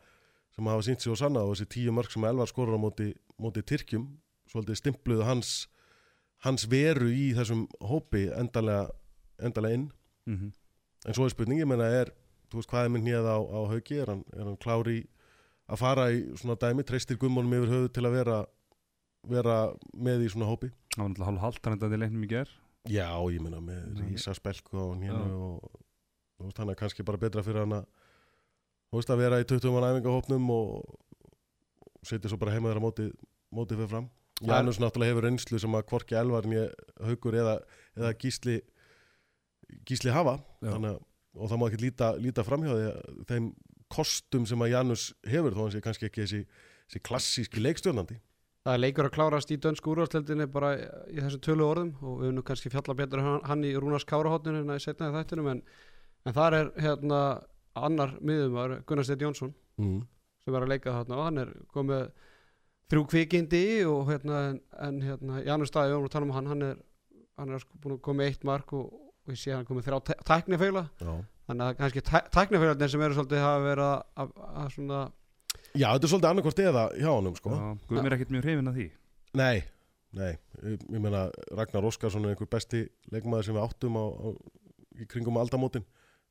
sem hafa sínt sig og sanna og þessi tíu mörg sem Elvar skorur á móti, móti Tyrkjum svolítið stimpluðu hans hans veru í þessum hópi endalega, endalega inn. Mm -hmm. en svo er spurning, ég meina er þú veist hvað er minn hér á, á haugi er hann, er hann klári að fara í svona dæmi? Treystir gummunum yfir höfu til að vera vera með í svona hópi? Hann var náttúrulega hálf haldt hann þetta leiknum í ger já, ég meina með rísa spelku á Já. hénu og þú veist, hann er kannski bara betra fyrir hann að þú veist að vera í 20 mann æfingahópnum og setja svo bara heima þeirra mótið mótið fyrir fram. Það Janus náttúrulega hefur reynslu sem að hvorki elvar nýja haugur eða, eða gísli gísli hafa. Þannig, og það má ekki líta, líta framhjá því að þeim kostum sem að Janus hefur þó hann sé kannski ekki þessi, þessi klassíski leikstjórnandi. Það er leikur að klárast í dönsku úrvarsleldinni bara í þessum tölu orðum og við nú kannski fjalla betur hann, í Rúnars Kárahotninu en í setnaði þættinum en, en þar er hérna annar miðumar Gunnar Steinn Jónsson mm. sem er að leika þarna og hann er komið þrjú kvikindi og hérna en, en hérna Janus Dæði, við vorum að tala um hann hann er, hann er sko búin að koma eitt mark og, og ég sé hann komið þrjá tæ- tæknifeila. Já. þannig að kannski tæ, tæknifeilarnir sem eru svolítið hafa verið að, að, að svona Já, þetta er svolítið annarkvort eða hjá honum sko. Guðum er ekkert mjög hrifin að því. Nei, nei. Ég, ég meina Ragnar Óskarsson er einhver besti leikmaður sem við áttum á, á, í kringum aldamótin.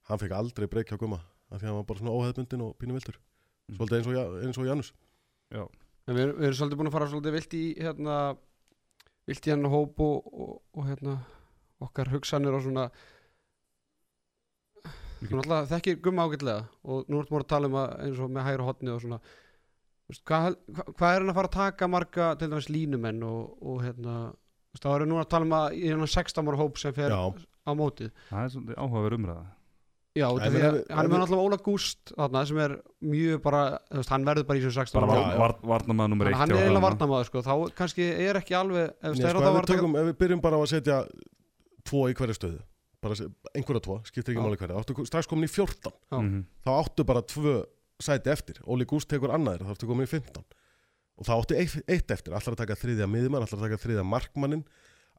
Hann fekk aldrei breyk hjá Gumma af því að hann var bara svona óheðbundin og pínu viltur Mm. svolítið eins og, eins og Janus. Já, En við, við erum svolítið búin að fara svolítið vilt í hérna vilt í hennar hóp og, og, og hérna okkar hugsanir og svona. Alltaf þekkir gumma ágætlega og nú ertum við að tala um að eins og með hægra hotni og svona. Hvað, hvað, hvað er hann að fara að taka marga til dæmis línumenn og, og hérna þá erum við núna að tala um að í hennar 16 ára hóp sem fer Já. á mótið. Það er svolítið áhugaverð umræða Já, út af Nei, því menn að ef- hann er með alltaf Óla Gúst þarna sem er mjög bara, veist, hann verður bara í þessu 16 Bara ára var- hóp. var, var, varnamaður nummer Þannig eitt að hann hjá er eiginlega Hana. varnamaður sko, þá kannski er ekki alveg ef Nei, það sko, ef, við tökum, ef við byrjum bara á að setja tvo í hverju stöðu bara einhverja tvo, skiptir ekki máli hverja áttu strax komin í 14 Já. Mhm. þá áttu bara tvö sæti eftir Óli Gúst tekur annaðir, þá áttu komin í 15 og þá áttu eitt, eitt eftir allar að taka þriðja miðjumann, allar að taka þriðja markmannin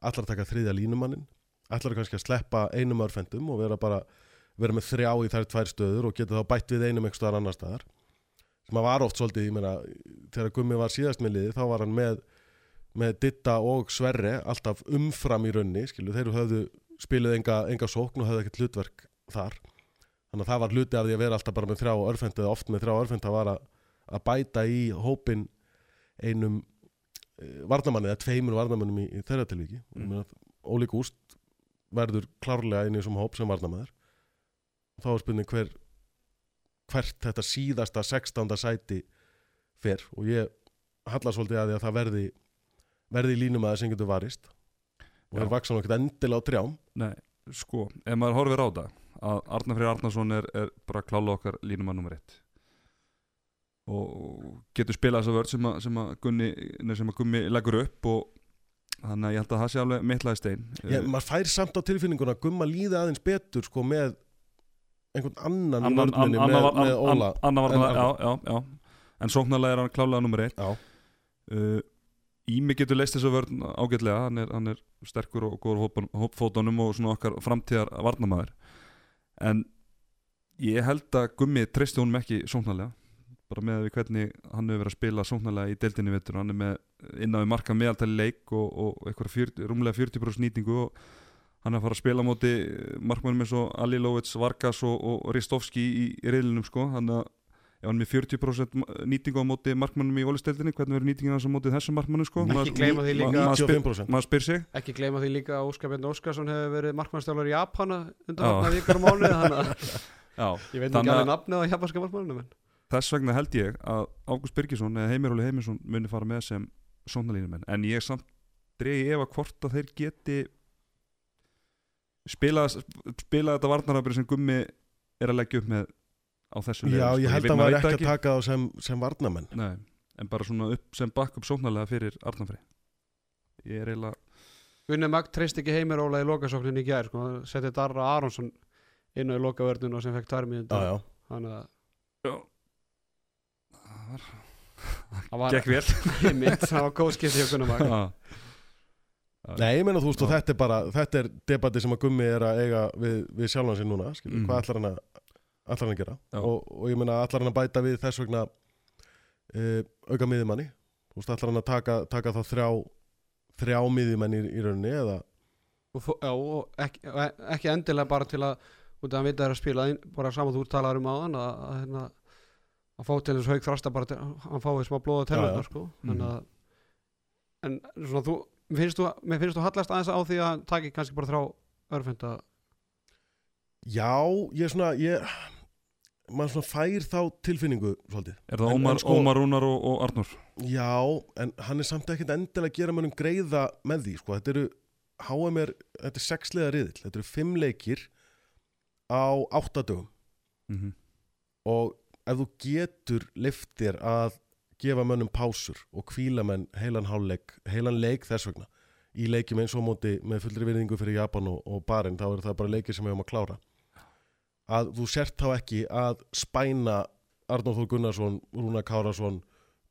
allar að taka þriðja línumannin allar kannski að sleppa einum örfendum og vera bara vera með þrjá í þær tvær stöður og geta þá bætt við einum einhver staðar annar staðar. Sem að var oft svolítið, ég meina þegar Gummi var síðast með liði, þá var hann með með Ditta og Sverre alltaf umfram í raunni, skilu, þeir höfðu spiluð enga, enga sókn og höfðu ekkert hlutverk þar. Þannig að það var hluti af því að vera alltaf bara með þrjá örfend eða oft með þrjá örfend að var að, bæta í hópin einum e, varnamanni eða tveimur varnamannum í, í þeirra tilvíki Mm. Óli Gúst verður klárlega í þessum hóp sem varnamæður þá er spurning hver hvert þetta síðasta 16. sæti fer og ég halla svolítið að því að það verði verði línumæður sem getur varist og Já. er vaksan okkur endilega á trjám Nei, sko, ef maður horfir á það að Arnar Freyr Arnarsson er, er bara klála okkar línumann nummer eitt og getur spilað þessa vörð sem að, sem að, Gunni, að Gummi leggur upp og þannig að ég held að það sé alveg mittlaði stein ég, maður fær samt á tilfinninguna að gumma líða aðeins betur sko með einhvern annan í Annan- vörninni an- með, annar- með Óla. An- annar var en það, já, já, já. En sóknarlega er hann klálega nummer eitt. Uh, Ími getur leist þessu vörn ágætlega. Hann er, hann er sterkur og góður hópfótunum og svona okkar framtíðar varnamæður en ég held að Gummi treysti honum ekki sóknarlega. Bara með við hvernig hann hefur verið að spila sóknarlega í deildinni í vetur. Hann er með inn á við marka meðaltali leik og, og eitthvað 40, rúmlega 40% nýtingu og hann er að fara að spila á móti markmannum eins og Ali Lovits, Vargas og, og Ristovski í, í reyðlinum sko þannig að ef hann er með 40% nýtingu á móti markmannum í ólisteildinni, hvernig verður nýtingin hans á móti þessum markmannum sko? Ekki gleyma því líka- ma- maður spyr- 95% maður spyr sig ekki gleyma því líka að Óskar Björn Óskarsson hefur verið markmannstjálfur í Japana undan Já. hafna vikar að Já, ég veit ekki að- alveg nafnið á japanska markmannum en þess vegna held ég að Ágúst Birgisson eða Heimir Óli Heimisson muni fara með sem sónalínumenn, en ég samt dregi ef að hvort að þeir geti spila, spila þetta varnarafri sem Gummi er að leggja upp með á þessu Já, leiðum, ég sko. held veit- að maður veit ekki að taka þá sem, sem varnamenn Nei, en bara svona upp sem bakk upp sóknarlega fyrir Arnafri Ég er eiginlega Gunni Magd treyst ekki heimir óla í lokasóknin í gær sko. setið Darra Aronsson inn á í lokavörnun og sem fekk tvær Já, já, þannig að Já. Það var það var Gekk vel. Einmitt, það var góð skipti hjá Gunni Magd Já. Nei, ég meina þú veist og þetta er bara þetta er debati sem að Gummi er að eiga við, við sjálfan sig núna, skilur, Mhm. hvað ætlar hann að ætlar hann að gera og, og ég meina ætlar hann að bæta við þess vegna uh, auka miðjumanni þú veist ætlar hann að taka, taka þá þrjá þrjá miðjumenn í, í rauninni eða og, já, og ekki, e- ekki endilega bara til að út af að hann veit að spila bara saman þú talaður um áðan að, að, hérna, að fá til þess haug þrasta bara til, hann fái smá blóða tellunar já. sko. Mhm. en, að, en svona þú finnst þú, mér finnst þú hallast aðeins á því að taki kannski bara þrá örfenda já, ég er svona ég, maður svona fær þá tilfinningu svolítið Er það En- Ómar, en sko- Ómar Rúnar og, og Arnur? Já, en hann er samt ekkert endilega að gera mönnum greiða með því, sko. Þetta eru, HM er, þetta er sexlega riðill. Þetta eru fimm leikir á áttadögum Mm og ef þú getur liftir að gefa mönnum pásur og kvíla menn heilan hálfleik, heilan leik þess vegna í leikjum eins og á móti með fullri virðingu fyrir Japan og, og Barinn, þá eru það bara leikir sem við höfum að klára. Að þú sért þá ekki að spæna Arnóð Þór Gunnarsson, Rúna Kárasson,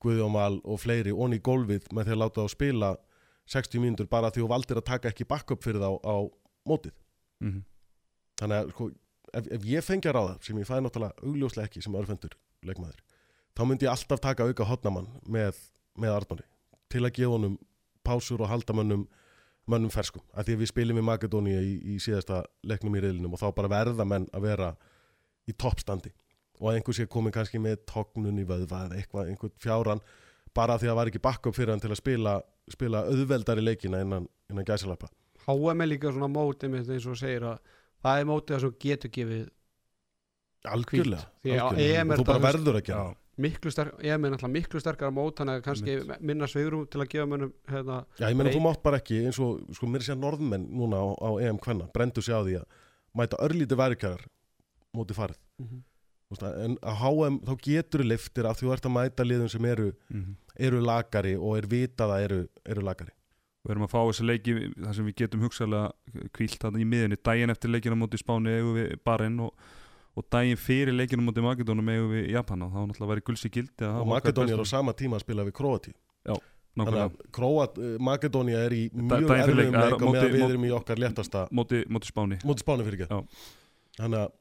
Guðjón Val og fleiri onni í gólfið með því að láta þá spila 60 mínútur bara því þú valdir að taka ekki backup fyrir þá á mótið. -hmm. Þannig að sko, ef, ef ég fengi að ráða, sem ég fæði náttúrulega augljóslega ekki sem örfendur leikmaður, þá myndi ég alltaf taka auka hotnamann með, með Arnóri til að gefa honum pásur og halda mönnum, mönnum ferskum. Af því að við spilum í Makedónia í, í síðasta leiknum í reyðlinum og þá bara verða menn að vera í toppstandi og að einhver sé komin kannski með tóknun í vöðva eða eitthvað, einhvern fjáran bara því að það var ekki backup fyrir hann til að spila, spila auðveldari leikina innan, innan gæsalappa. HM er líka svona mótið mitt eins og segir að það er mótið að svo getur gefið Algjörlega. Því algjörlega. EM er Og þú bara verður að gera það. Miklu sterk, ég með náttúrulega miklu sterkara mót þannig að kannski minna svigrum til að gefa mönnum hérna, Já, ég meina þú mátt bara ekki eins og sko mér sé að norðmenn núna á, á EM kvenna brendu sig á því að mæta örlítið værikjarar móti farið. Þú veist, en á HM þá getur liftir að þú ert að mæta liðum sem eru, Mhm. eru lagari og er vitað að eru, eru lagari Við erum að fá þessi leiki þar sem við getum hugsaðlega kvílt þarna í miðinni daginn eftir leikinu móti Spáni eigum við Barinn og, og daginn fyrir leikinu móti Makedónum eigum við Japan og þá náttúrulega væri gulsi gildi og Makedónia er á sama tíma að spila við Króati þannig nákvæmlega, að Króat, Makedónia er í mjög erfiðum er leik og meðan við erum í okkar léttasta móti, móti Spáni. Móti spáni fyrir Já. ekki þannig að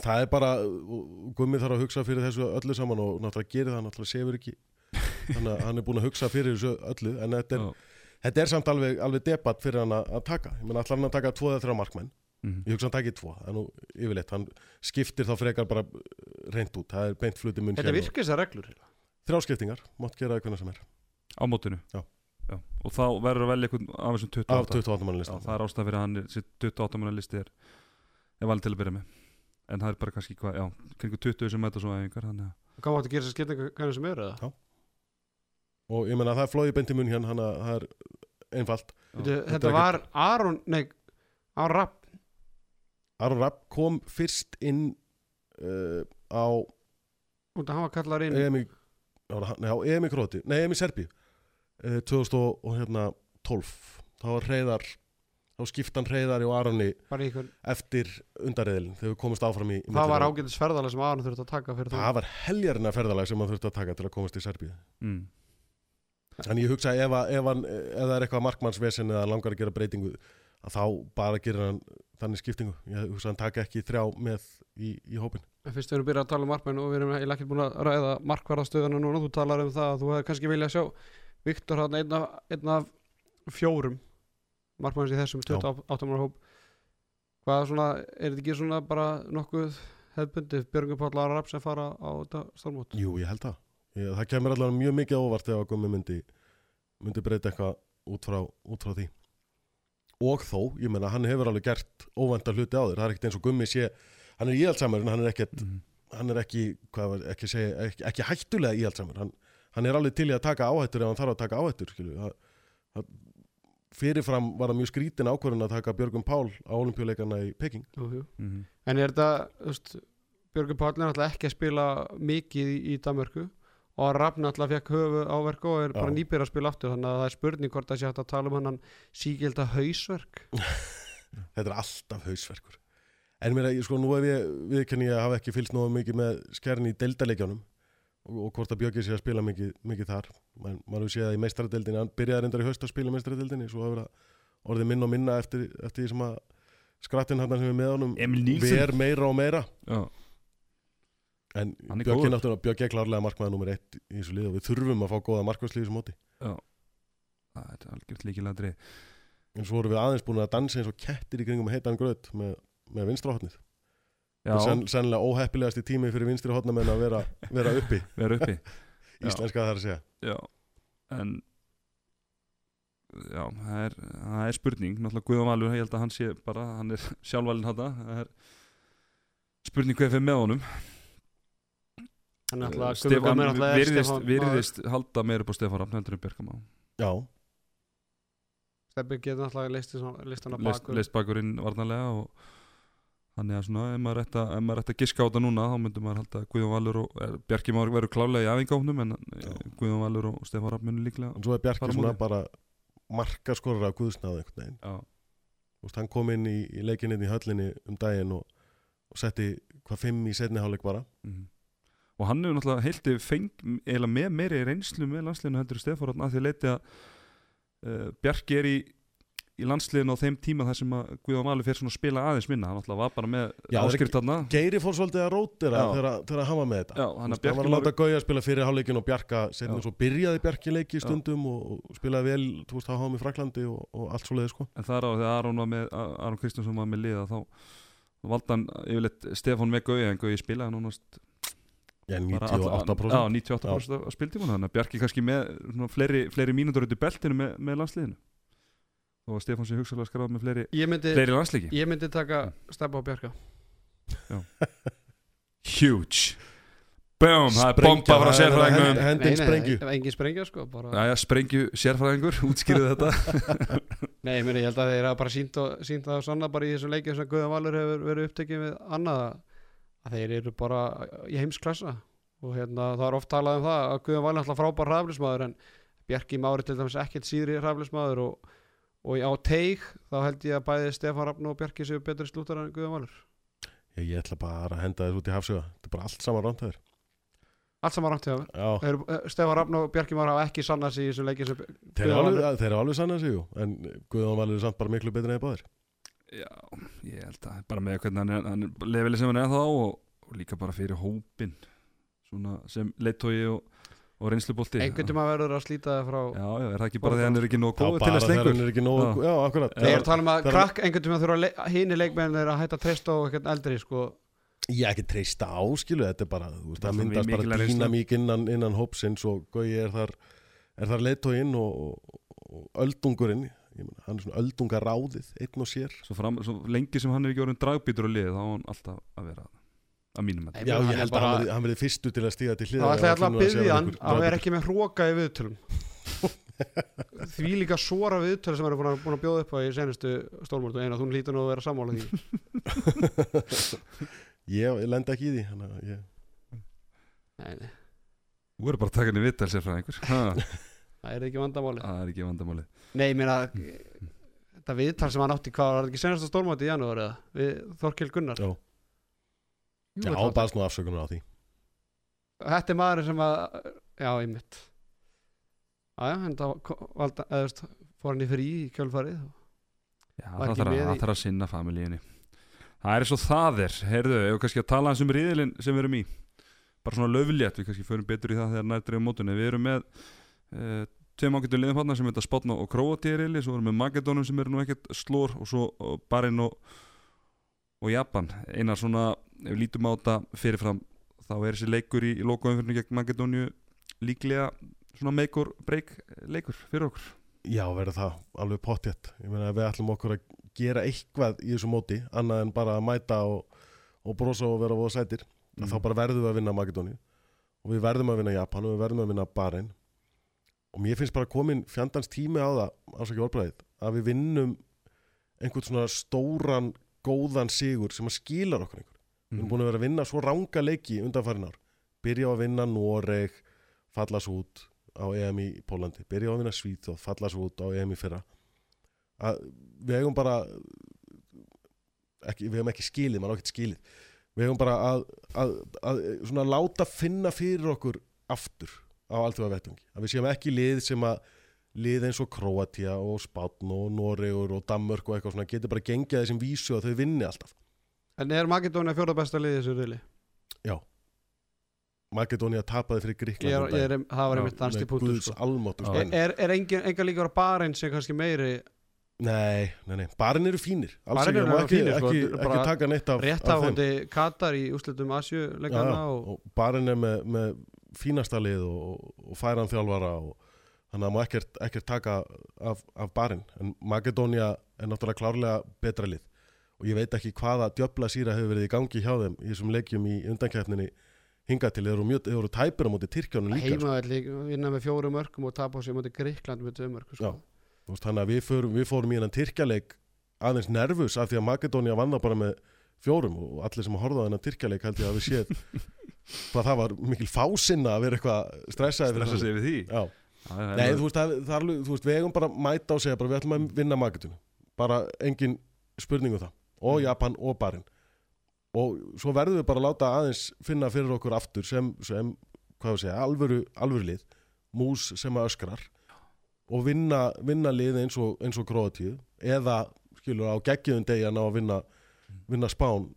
það er bara og Gummi þarf að hugsa fyrir þessu öllu saman og náttúrulega gerir það, náttúrulega sefur ekki. Þannig að hann er búin að hugsa fyrir þessu öllu en þetta er, Já. þetta er samt alveg, alveg debatt fyrir hann að, taka. Ég menn allar hann að taka tvo eða markmenn Mhm. ég hugsa hann takið tvo, það er nú yfirleitt hann skiptir þá frekar bara reynd út það er beint fluti mun þetta virkir þessar reglur þrjá skiptingar, mátt gera það hvernig sem er. Á mótinu? Já. og þá verður að velja einhvern af þessum 28 af 28 mann Já, listan það er ástæð fyrir að hann er, sitt 28 manna listi er, er valið til að byrja með. En það er bara kannski hvað, já, kringu 20 sem mæta svo æfingar þannig að hvað máttu gera þessar skiptingar hvernig sem eru eða? og ég menna það er flóið beint í mun hérna hann að það er einfalt. Þetta þetta var Aron nei, Aron Rapp Aron Rapp kom fyrst inn uh, á út að hann var kallar inn EM í, á, nei, á EM í Króti nei, EM í Serbi uh, 2012 þá var reyðar þá skiptan reyðar og einhvern, eftir undarreðilin þegar við komumst áfram í, í það var ágætis ferðalega sem Aron þurfti að taka fyrir það var heljarina ferðalag sem hann þurfti að taka til að komast í Serbíu mm. Þannig ég hugsa ef, að, ef, hann, ef það er eitthvað markmannsvesen eða langar að gera breytingu að þá bara gerir hann þannig skiptingu. Ég hugsa að hann taka ekki þrjá með í, í hópin. En fyrst við erum byrjað að tala um markmenn og við erum ekki búin að ræða markvarðastöðuna núna, þú talar um það að þú hefði kannski viljað sjá Viktor hann einn af, einn af fjórum markmanns í þessum 28 ára hóp hvað svona, er þetta ekki svona bara nokkuð hefðbundi Björgun Páll Rapp sem fara á þetta stórmót Jú, ég held það. Ég, það kemur allavega mjög mikið óvart ef að Gummi myndi, myndi breyta eitthvað út frá, út frá því. Og þó, ég meina, hann hefur alveg gert óvænta hluti á þér. Það er ekkert eins og Gummi sé, hann er íhaldsamur en hann er ekkert, Mhm. hann er ekki, hvað var, ekki, segja, ekki, ekki hættulega íhaldsamur. Hann, hann er alveg til í að taka áhættur ef hann þarf að taka áhættur, skilju. Það, það, fyrirfram var það mjög skrítin ákvörðun að taka Björgum Pál á olimpíuleikana í Peking. jú, jú. Mhm. En er þetta, þú veist, Björgun Páll er náttúrulega ekki að spila mikið í, í Danmörku og Rapp náttúrulega fekk höfu áverk og er bara Já. nýbyrð að spila aftur þannig að það er spurning hvort það sé hægt að tala um hann síkilda hausverk Þetta er alltaf hausverkur. En mér, sko, nú ef ég viðkenni að hafa ekki fylgst nógu mikið með skerni í deildaleikjánum og, og hvort að Björki sé að spila mikið, mikið þar. Man, maður sé að í meistaradeildinni, hann byrjaði reyndar í haust að spila í meistaradeildinni, svo hefur það orðið minna og minna eftir, eftir því sem að skrattin hann sem er með honum ver meira og meira. Já, En Hann er náttúrulega, Björki er klárlega markmaður nummer eitt í þessu lið og við þurfum að fá góða markmaðslið í þessu móti. það er algjört líkilæðri En svo vorum við aðeins búin að dansa eins og kettir í kringum heitan gröð með, með vinstrahotnið. Já, Sen, sennilega óheppilegast í tími fyrir vinstri hotnamenn að vera, vera uppi. Vera uppi. Já. íslenska það er að segja Já, en Já, það er, það er spurning. Náttúrulega Guðjón Valur, ég held að hann sé bara Hann er Það er spurning hvað er með honum Þannig að Stefán er virðist, Stefán virðist halda meira upp á Stefán Rafn heldur en Björkamá Já, Stefán getur náttúrulega listi listan á leist, baku leist bakurinn varnarlega og þannig að svona ef maður ætti að, maður að giska á þetta núna þá myndum maður halda að Guðjón Valur og er, Bjarki Már verður klálega í aðingáfnum en Já. Já. Guðjón Valur og Stefán Rafn munir líklega en svo er Bjarki svona bara markaskorra af Guðsnáð einhvern veginn Já, Þú veist, hann kom inn í, í leikinni í höllinni um daginn og, og setti hvað fimm í setni hálfleik bara Mhm. Og hann hefur náttúrulega heilti feng eða með meiri reynslu með landsliðinu heldur Stefán að því að leiti að uh, Bjarki er í, í landsliðinu á þeim tíma þar sem að Guðjón Valur fyrir svona að spila aðeins minna. Hann náttúrulega var bara með Já, það er áskrift þarna. Geiri fór svolítið að rótira þegar, hann var með þetta. Já, hann að hann var að láta Gauja spila fyrir hálfleikin og Bjarka setni Já. svo byrjaði Bjarki leiki í Já. stundum og, og spilaði vel, þú veist, að hafa með Fraklandi og, og allt svo leiði sko. En þar á þegar Aron, var með, Aron Kristjánsson var með liða þá valda hann yfirleitt Stefán með Gauja en Gauji spilaði nánast Já, bara alla- 98% Já, 98% af spiltíman þannig að Bjarki kannski með svona, fleiri, fleiri mínútur út í beltinu með, með landsliðinu. Og Stefán sé hugsalega skráð með fleiri, Ég myndi, fleiri landsliki ég myndi taka Stefán á Bjarka. Huge. Boom, það er bomba frá hend- Hendin sprengju. engin sprengja sko bara, Jæja, sprengju sérfræðingur, útskýrðu þetta. Nei, ég, meni, ég held að þeir hafa bara sínt, og, sínt það og sanna bara í þessum leikjum sem Guðan Valur hefur verið upptekið við annað að þeir eru bara í heimsklassa. Og hérna það er oft talað um það að Guðan er alltaf frábær raflismæður en Bjarki Mári til dæmis ekkert síðri raflismæður og, og á teig þá held ég að bæði Stefán Rafn og Bjarki séu betri slútar en Guðan Valur. Ég, ég ætla bara að henda þess út í hafsuga Þetta er bara allt saman rántæður Allt saman rámt Já, Þeir- eh, Stefán Rafn og Bjarki Mári hafa ekki sannað sig í þessum sem þeir eru alveg, alveg sann að sig jú. En Guðjón Valur er samt bara miklu betri en eða báðir Já, ég held að bara með hvernig hann er, hann er levelið sem hann er þá og, og líka bara fyrir hópin svona sem leittói og, og reynslubolti. Einhvern tíma verður að slíta það frá Já, já, er það ekki bara því hann er ekki nóg góð til bara að þegar slengur hann er ekki nógu Já. Akkurat Þeir eru að tala um að er- krakk einhvern tíma þurfa le hini leikmenn er að hætta að treysta á eitthvað eldri sko. Ég ekki treysta áskilu Þetta er bara, þú veist, Það er myndast bara dýnamík innan, innan hópsins og Gauji er þar er þar leittóinn og öldungurinn ég meina, hann er svona öldungaráðið einn og sér. Svo, fram, svo lengi sem hann er ekki orðin dragbítur á lið þá á hann alltaf að vera það að mínum að Nei, Já, hann ég er held bara- að hann verði- hann verði fyrstur til að stíga til þá hliðar ætla ég alltaf að byggja hann að vera dragbítur. ekki með hróka í viðtölum. Því líka svora viðtöl sem hann er búin að, búin að bjóða upp á í senustu stórmórtu eina, þú lítur nú að vera sammála því. Ég ég lendi ekki í því þannig að ég, nei, nei, Þú verður bara að taka henni viðtal sér frá einhver Það það er ekki vandamáli er ekki vandamáli nei, ég meina þetta viðtal sem hann átti, hvað var þetta ekki senustu stórmórtu í janúar eða, við Þorkil Gunnar? Já. Jú, Já, var- baðst nú afsökunar á því. Þetta er maður sem að já, einmitt. Aðja, en þá ko- valda, eða, þú veist, fór hann í frí í kjölfarið Já, það þarf að, í- það sinna familíinni Það er og það er Heyrðu, ef við kannski að tala eins um riðilinn sem við erum í? Bara svona löflétt, við kannski förum betur í það þegar nær dreifum mótunni Við erum með uh, tveim ágættu hann sem heita Spotna og Króatíu riðli Svo erum við Makedónum sem eru nú ekkert slór Og svo Barinn og, og Japan Einar svona ef við lítum á þetta fyrirfram þá er þessi leikur í, í lokaumfyrinu gegn Makedóniu líklega svona make or break leikur fyrir okkur Já, verður það alveg pottjett. Ég meina að við ætlum okkur að gera eitthvað í þessu móti, annað en bara að mæta og, og brosa og vera voða sætir. Mm. Þá bara verðum við að vinna Makedóni og við verðum að vinna Japan og við verðum að vinna Bahrein. Og mér finnst bara komin fjandans tími á það, ásaki orðbræðið, að við vinnum einhvern svona stóran, góðan sigur sem að skilar okkur einhver. Við erum búin að vera að vinna svo ranga leiki undanfærin ár. Byrja á að vinna Noreg, falla svo út á EM í Pólandi. Byrja á að vinna Svíþjóð, falla svo út á EM í fyrra. Að við eigum bara, ekki, við eigum ekki skilið, maður á ekki skilið. Við eigum bara að, að, að, svona láta finna fyrir okkur aftur á alltaf vettvangi. Að við séum ekki lið sem að lið eins og Kroatia og Spátn og Noregur og Danmörk og eitthvað svona getur bara gengið þessum vísu að þau vinni alltaf. En er Makedónia fjóra besta liðið þessu rili? Já Makedónia tapaði fyrir Ég Gríkland er, ég er, það var einmitt þannig pútur Guðs sko. almáttur sko. Er, er, engin, enga líka á barinn sem kannski meiri Nei, nei, nei, barinn eru fínir Alls Barinn ekki, eru ekki, fínir, sko, ekki, ekki bara taka neitt af, af þeim rétthafandi Katar í úslitum Asju já, og og barinn er með, með fínasta lið og, og færan þjálfara og þannig að má ekkert, ekkert taka af, af barinn en Makedónia er náttúrulega klárlega betra lið og ég veit ekki hvaða djöfla síra hefur verið í gangi hjá þeim í þessum leikjum í undankæfninni hingað til, þeir eru, mjög, þeir eru tæpir á móti Tyrkjónum líka sko. heimavelli vinna með fjórum mörgum og tapa á sig mútið Gríkland með tvö mörgum sko. Þannig að við, förum, við fórum í hennan Tyrkjaleik aðeins nervus af því að Makedónia vann það bara með fjórum og allir sem horfðu á hennan Tyrkjaleik held ég að við séð hvað það var mikil fásinna að vera eitthvað stressaði Stressa sig við því? Já. Já, Nei, þú veist, það, það þú veist, við eigum bara mæta og segja bara við ætlum að vinna Makedóni bara engin spurning um það. Og Mm. Japan og Barin og svo verðum við bara að láta aðeins finna fyrir okkur aftur sem, sem hvað við segja, alvöru, alvöru lið. Mús sem að öskrar. Og vinna, vinna lið eins og, og Kroatíu eða skilur á geggjum degi að ná að vinna, vinna spán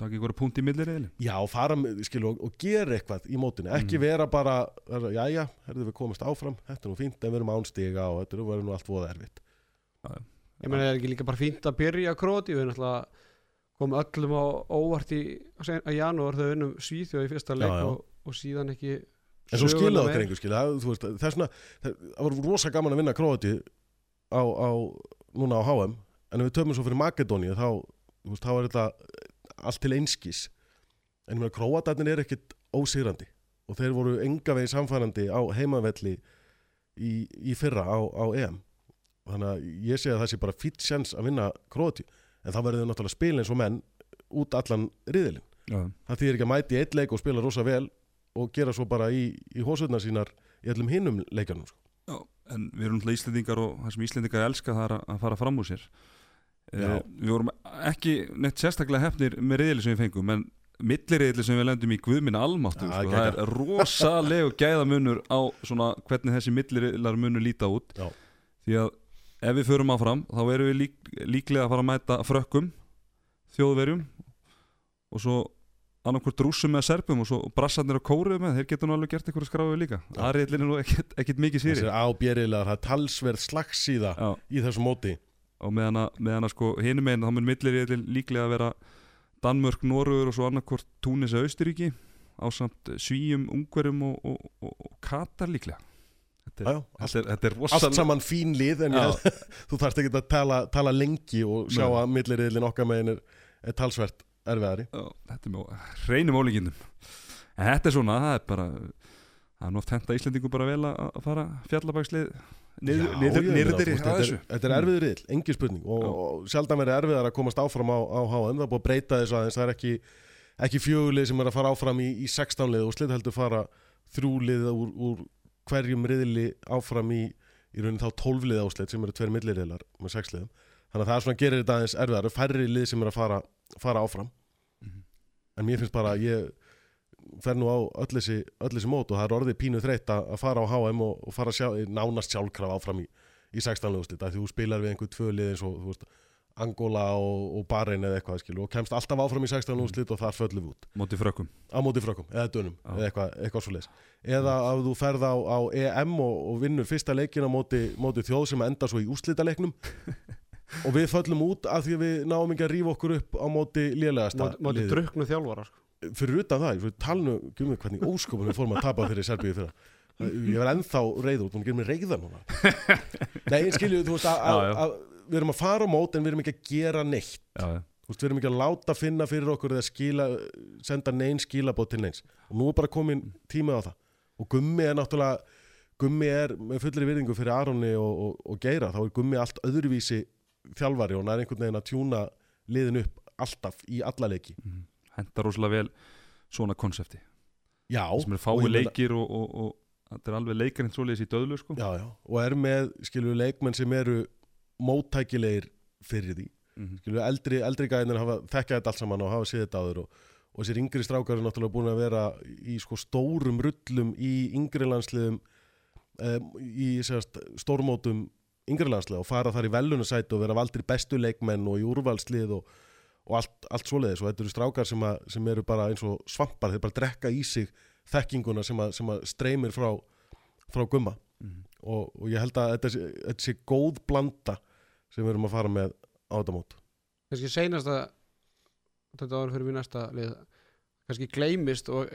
Takk ykkur punkt í millir eða já, fara með, skilur, og, og gera eitthvað í mótinu, ekki Mm. vera bara vera, jæja, herðu við komast áfram þetta er nú fínt, en við erum ánstiga og þetta er nú verður nú allt voða erfitt ég meina er ekki líka bara fínt að byrja Króti við náttúrulega komum öllum á óvart í janúar þau vinnum Svíþjóð í fyrsta leik Já, já. Og, og síðan ekki En svo meir. okkur einhver skilja, það, þú veist, það er svona, það, var rosa gaman að vinna Króati á, á, núna á HM, en ef við töfum svo fyrir Makedóníu, þá, þá er þetta allt til einskis. En ég meina, Króatarnir er ekkit ósigrandi og þeir voru enga veginn samfærandi á heimavelli í, í fyrra á, á EM. Þannig að ég segi að það sé bara fýtt sjans að vinna Króati, en þá verður þau náttúrulega að spila eins og menn út allan riðilinn Já, það þýðir ekki að mæti eitt leik og spila rosa vel og gera svo bara í, í hósutnar sínar í öllum hinnum leikanum sko. Já, en við erum Íslendingar og það sem Íslendingar elska það er að- að fara fram úr sér Já. uh, Við vorum ekki neitt sérstaklega hefnir með reyðli sem við fengum en millireyðli sem við lendum í Guðminn Almáttu Já, sko, það er rosalegu gæðamunur á svona hvernig þessi millireyðlar munur líta út. Já. því að ef við förum áfram þá erum við lík, líklega að fara að mæta frökkum þjóðverjum og svo annarkvort rússum eða serpum og svo brassarnir og kóruðu með, þeir getur nú alveg gert eitthvað skráðu líka. Það er nú ekkert, mikið sýri. Ábjerilegar, það er talsverð slagsíða í þessu móti og meðan að, meðan að sko hinum einn þá mun millir líklega að vera Danmörk, Norugur og svo annarkvort Túnis eða Austuríki á samt Svíum, Ungverjum og, og, og, og Katar líklega. Þetta er, já, þetta er, þetta er allt rosalega saman fín lið en ég þú þarfst ekki að tala, tala lengi og sjá Nei. að milliriðlin okkar megin er, er talsvert erfiðari. Þetta er með hreinum ólíkindum. En þetta er svona, það er bara það er oft henda Íslendingu bara vel að fara fjallabækslið að þetta, þessu. þetta er erfiður riðil, engin spurning. Og, og sjaldan verið erfiðar að komast áfram á, á HM, það er búið að breyta þessu aðeins það er ekki, ekki fjögulið sem er að fara áfram í, í 16 lið og slitt heldur fara þrjúlið úr, úr hverjum riðili áfram í í raunin þá 12 lið áslit sem eru tveir milliriðlar með 6 liðum, þannig að það er svona gerir þetta aðeins erfiðar, færri lið sem er að fara, fara áfram, Mhm. en mér finnst bara að ég fer nú á öll þessi, öll þessi mót og það er orðið pínu þreytt að, að fara á HM og, og fara sjá, nánast sjálfkraf áfram í, í 16 lögustit að því þú spilar við einhver tvö lið eins og þú veist, Angola og, og Bahrein eða eitthvað skilu, og kemst alltaf áfram í 16 lögustit og þar föllum við út móti frökkum á móti frökkum eða dönum Já. eða eitthvað, eitthvað svo leis eða að þú ferð á, á EM og, og vinnur fyrsta leikin á móti, móti þjóð sem enda svo í úrslitaleiknum og við föllum út af því að við náum ekki að rífa okkur upp á móti lélegasta Móti- móti liði. druknu þjálfara sko. Fyrir utan það, fyrir talinu gummi hvernig óskopunum við fórum að tapa fyrir Serbíu fyrir ég var ennþá reyður, þú gerir mig reyða núna. Nei, skilju, þú veist að, að, að við erum að fara á mót en við erum ekki að gera neitt. Já, veist, við erum ekki að láta finna fyrir okkur eða skila, senda neinn skilabót til neins. Og nú er bara komin tími á það. Og Gummi er náttúrulega Gummi er með fullri virðingu fyrir Aronni og, og, og Geira, þá er Gummi allt öðruvísi þjálfari og hann er einhvern veginn að tjúna liðin upp alltaf í alla leiki. Mhm. Henda rosalega vel svona konsepti Já, sem og fái leikir og, og, og þetta er alveg leikarinn svoleiðis í döðlu sko. já, já, og er með skilur leikmenn sem eru móttækilegir fyrir því Mhm. skilur eldri, eldri gæðinir hafa þekkja þetta allt saman og hafa séð þetta áður og, og þessir yngri strákar er náttúrulega búin að vera í sko stórum rullum í yngri landsliðum um, í sérst, stórmótum yngri landsliða og fara þar í velunasæti og vera valdir bestu leikmenn og í úrvalslið og, og allt, allt svoleiðis og þetta eru strákar sem, að, sem eru bara eins og svampar þeir bara drekka í sig þekkinguna sem að, sem að streymir frá, frá gumma Mhm. og, og ég held að þetta sé, þetta sé góð blanda sem við erum að fara með á þetta mót kannski seinasta þetta áður fyrir við næsta lið kannski gleymist og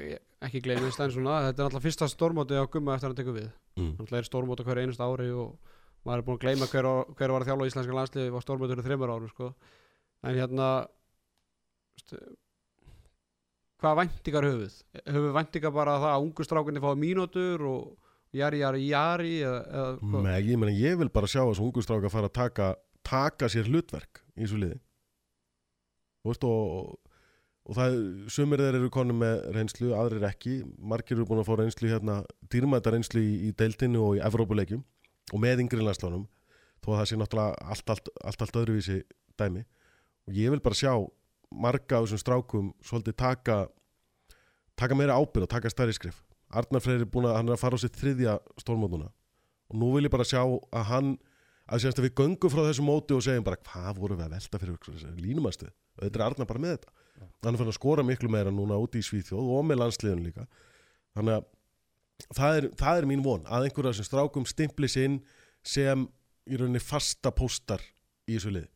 ekki gleymist en svona, þetta er alltaf fyrsta stórmóti á gumma eftir að hann tekur við mm. alltaf er stórmóti hverju einust ári og maður er búin að gleyma hver, hver var að þjálfa íslenska landsliði var stórmóti fyrir þreymur árum sko. en hérna hvað væntingar höfuð höfuð væntingar bara það að ungu strákunni fái mínútur og jari jari jari eða, eða? Nei, ég, meni, ég vil bara sjá þessu ungu stráka fara að taka, taka sér hlutverk í þessu liði. Veist, og, og það sumir þeir eru konum með reynslu, aðrir ekki. Margir eru búin að fá reynslu hérna dýrmæta reynslu í, í deildinu og í Evrópuleikjum og með yngri landslánum þó að það sé náttúrulega allt, allt, allt, allt öðruvísi dæmi. Og ég vil bara sjá marga af þessum strákum svolítið taka taka meira ábyrð og taka stærri skrif Arnar Freyr er búin að, hann er að fara á sitt þriðja stórmótuna og nú vil ég bara sjá að hann að sérst að við göngum frá þessu móti og segjum bara hvað vorum við að velta fyrir línumastuð og þetta er Arnar bara með þetta hann er fyrir að skora miklu meira núna úti í Svíþjóð og með landsliðun líka þannig að það er, það er mín von að einhverja sem strákum stimpli sinn sem í rauninni fasta póstar í þessu lið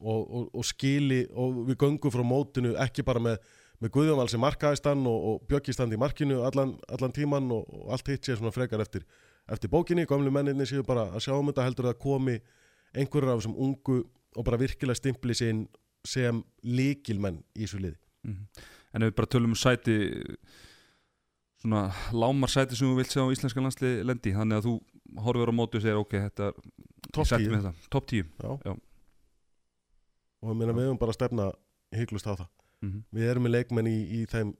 og, og, og skili og við göngum frá mótinu ekki bara með, með Guðjónval sem markaðistann og, og Bjöggistand í markinu allan, allan tíman og, allt hitt sé svona frekar eftir, eftir bókinni, gamlu menninni séu bara að sjá um þetta heldur að komi einhverjar af þessum ungu og bara virkilega stimpli sinn sem líkilmenn í þessu liði Mhm. En ef við bara tölum um sæti svona lámar sæti sem þú vilt sjá á íslenska landslið lendi þannig að þú horfir á móti og segir ok, þetta er sætti 10. mig þetta. Topp 10 Já. Já. Og meina við höfum bara stefna hygglust á það. Mm -hmm. við erum með leikmenn í, í þeim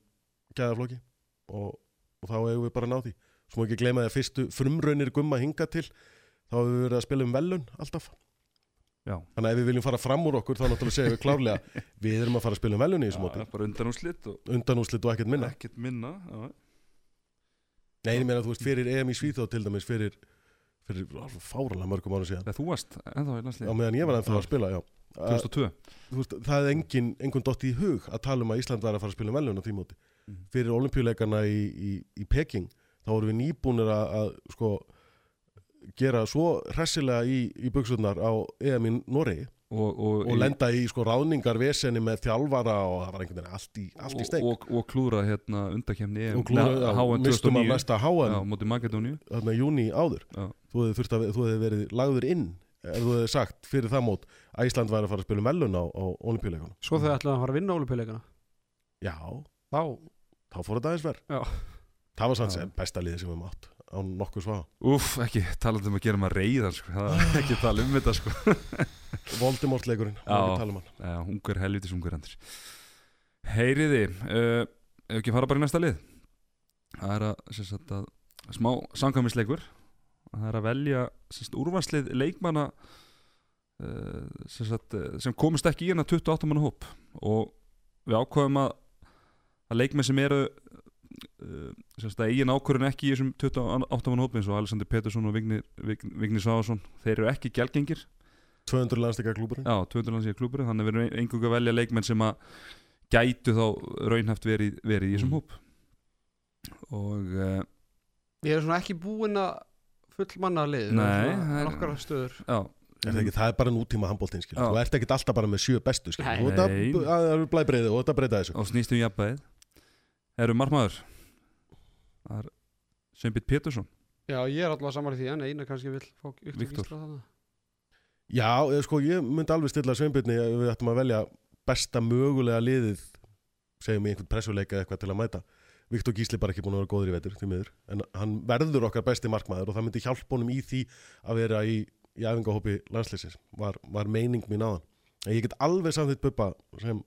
gæðaflokki og, og þá hefur við bara náð því. Svo má ekki gleyma því að fyrstu frumraunir gumma hinga til þá hefur við verið að spila um velun alltaf. Já, þannig að ef við viljum fara fram úr okkur þá náttúrulega segjum við klárlega við erum að fara að spila um velun í þessu móti. bara undan úr slitt og og ekkert minna. Ekkert minna já. Nei, ég meina þú veist fyrir EM í Svíþjóð til dæmis fyrir, fyrir fáralega mörgum ára síðan. Þegar þú varst ennþá í á landslið meðan ég var ennþá að spila já. Að, 2002 þú veist, það er engin, engin dott í hug að tala um að Ísland væri að fara að spila um velun á því móti. Mhm. fyrir olimpíuleikana í, í, í Peking þá vorum við nýbúnir að, að sko, gera svo hressilega í, í buksurnar á EM í Noregi og, og, og lenda í sko, ráðningar veseni með þjálfara og það var einhvern veginn allt í, allt í steik. og, og, og klúra hérna undakefni og klúra, já, mistum að HM móti Makedóníu. þarna júni áður. Já. þú hefði, þurft að, þú hefði verið lagður inn ef þú hefði sagt fyrir það mót að Ísland væri að fara að spila um velun á, á olimpíuleikunum svo þau ætlaðu að fara að vinna olimpíuleikana já, þá, þá fór þetta aðeins verð það var sanns sem besta liði sem við mátt á nokkuð svá Úff, ekki talað um að gera maður reyðan sko. það er ekki tala um þetta sko. Voldemort leikurinn, ungur helvitis ungur andur Heyriði uh, Ef ekki fara bara í næsta lið? Það er að, að smá samkvæmisleikur. Það er að velja sagt, úrvarslið leikmanna uh, sem, sagt, eh, sem komist ekki í hérna 28 manna hóp. Og við ákvaðum að að leikmenn sem eru uh, sagt, að eigin ákvörðun ekki í þessum 28 manna hóp eins og Alexander Petersson og Vignir, Vign, Vignir Sváðarsson þeir eru ekki gælgengir 200 landsleika klúburinn Já, 200 lands í klúburinn þannig að við erum einhverju að velja leikmenn sem að gætu þá raunhæft verið, verið í þessum Mm. hóp. Og uh, ég er svona ekki búinn að fullmanna lið Nei, það er- nokkar stöður. Já, Er það, ekki, það er bara nútíma handbóltinn. Þú ert ekkert alltaf bara með sjö bestu skil Nei. Þú ert að Nei. að- að blæbreiði og þetta breyta þessu. Og snýst um jafnbæðið Eru margmaður Það Sveinbjörn Pétursson. Já, ég er alltaf saman í því en eina kannski vil fá Viktor. Viktor. Já, eða, sko, ég myndi alveg stilla Sveinbjörni ef við ættum að velja besta mögulega liðið segjum í einhvern pressuleika eitthvað til að mæta. Viktor Gísli bara ekki búin að vera góður í vetur því miður, en hann verður okkar besti markmaður og það myndi hjálpa honum í því að vera í, í æfingahópi landslýsins var, var meining mín hann. En ég get alveg samþitt Bubba sem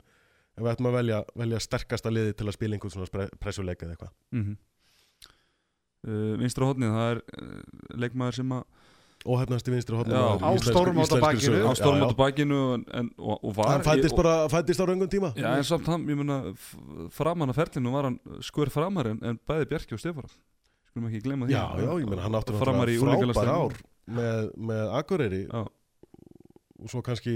við ættum að velja, velja sterkasta liði til að spila einhvern svona pressuleika eitthvað. Mm -hmm. uh, Óhefnasti vinstri hodnum Já. Á stórmóta bakinu. á stórmóta bakinu en, en, og, og var hann fættist ég- bara fættist á raungum tíma. Já, en samt hann, ég meina, f- framan að ferlinu var hann skur framar en, en bæði Bjarki og Stefán. Skulum ekki glemma því. Já, já, ég meina hann áttur Framar í frábær ár með, með Akureyri. Já, og svo kannski,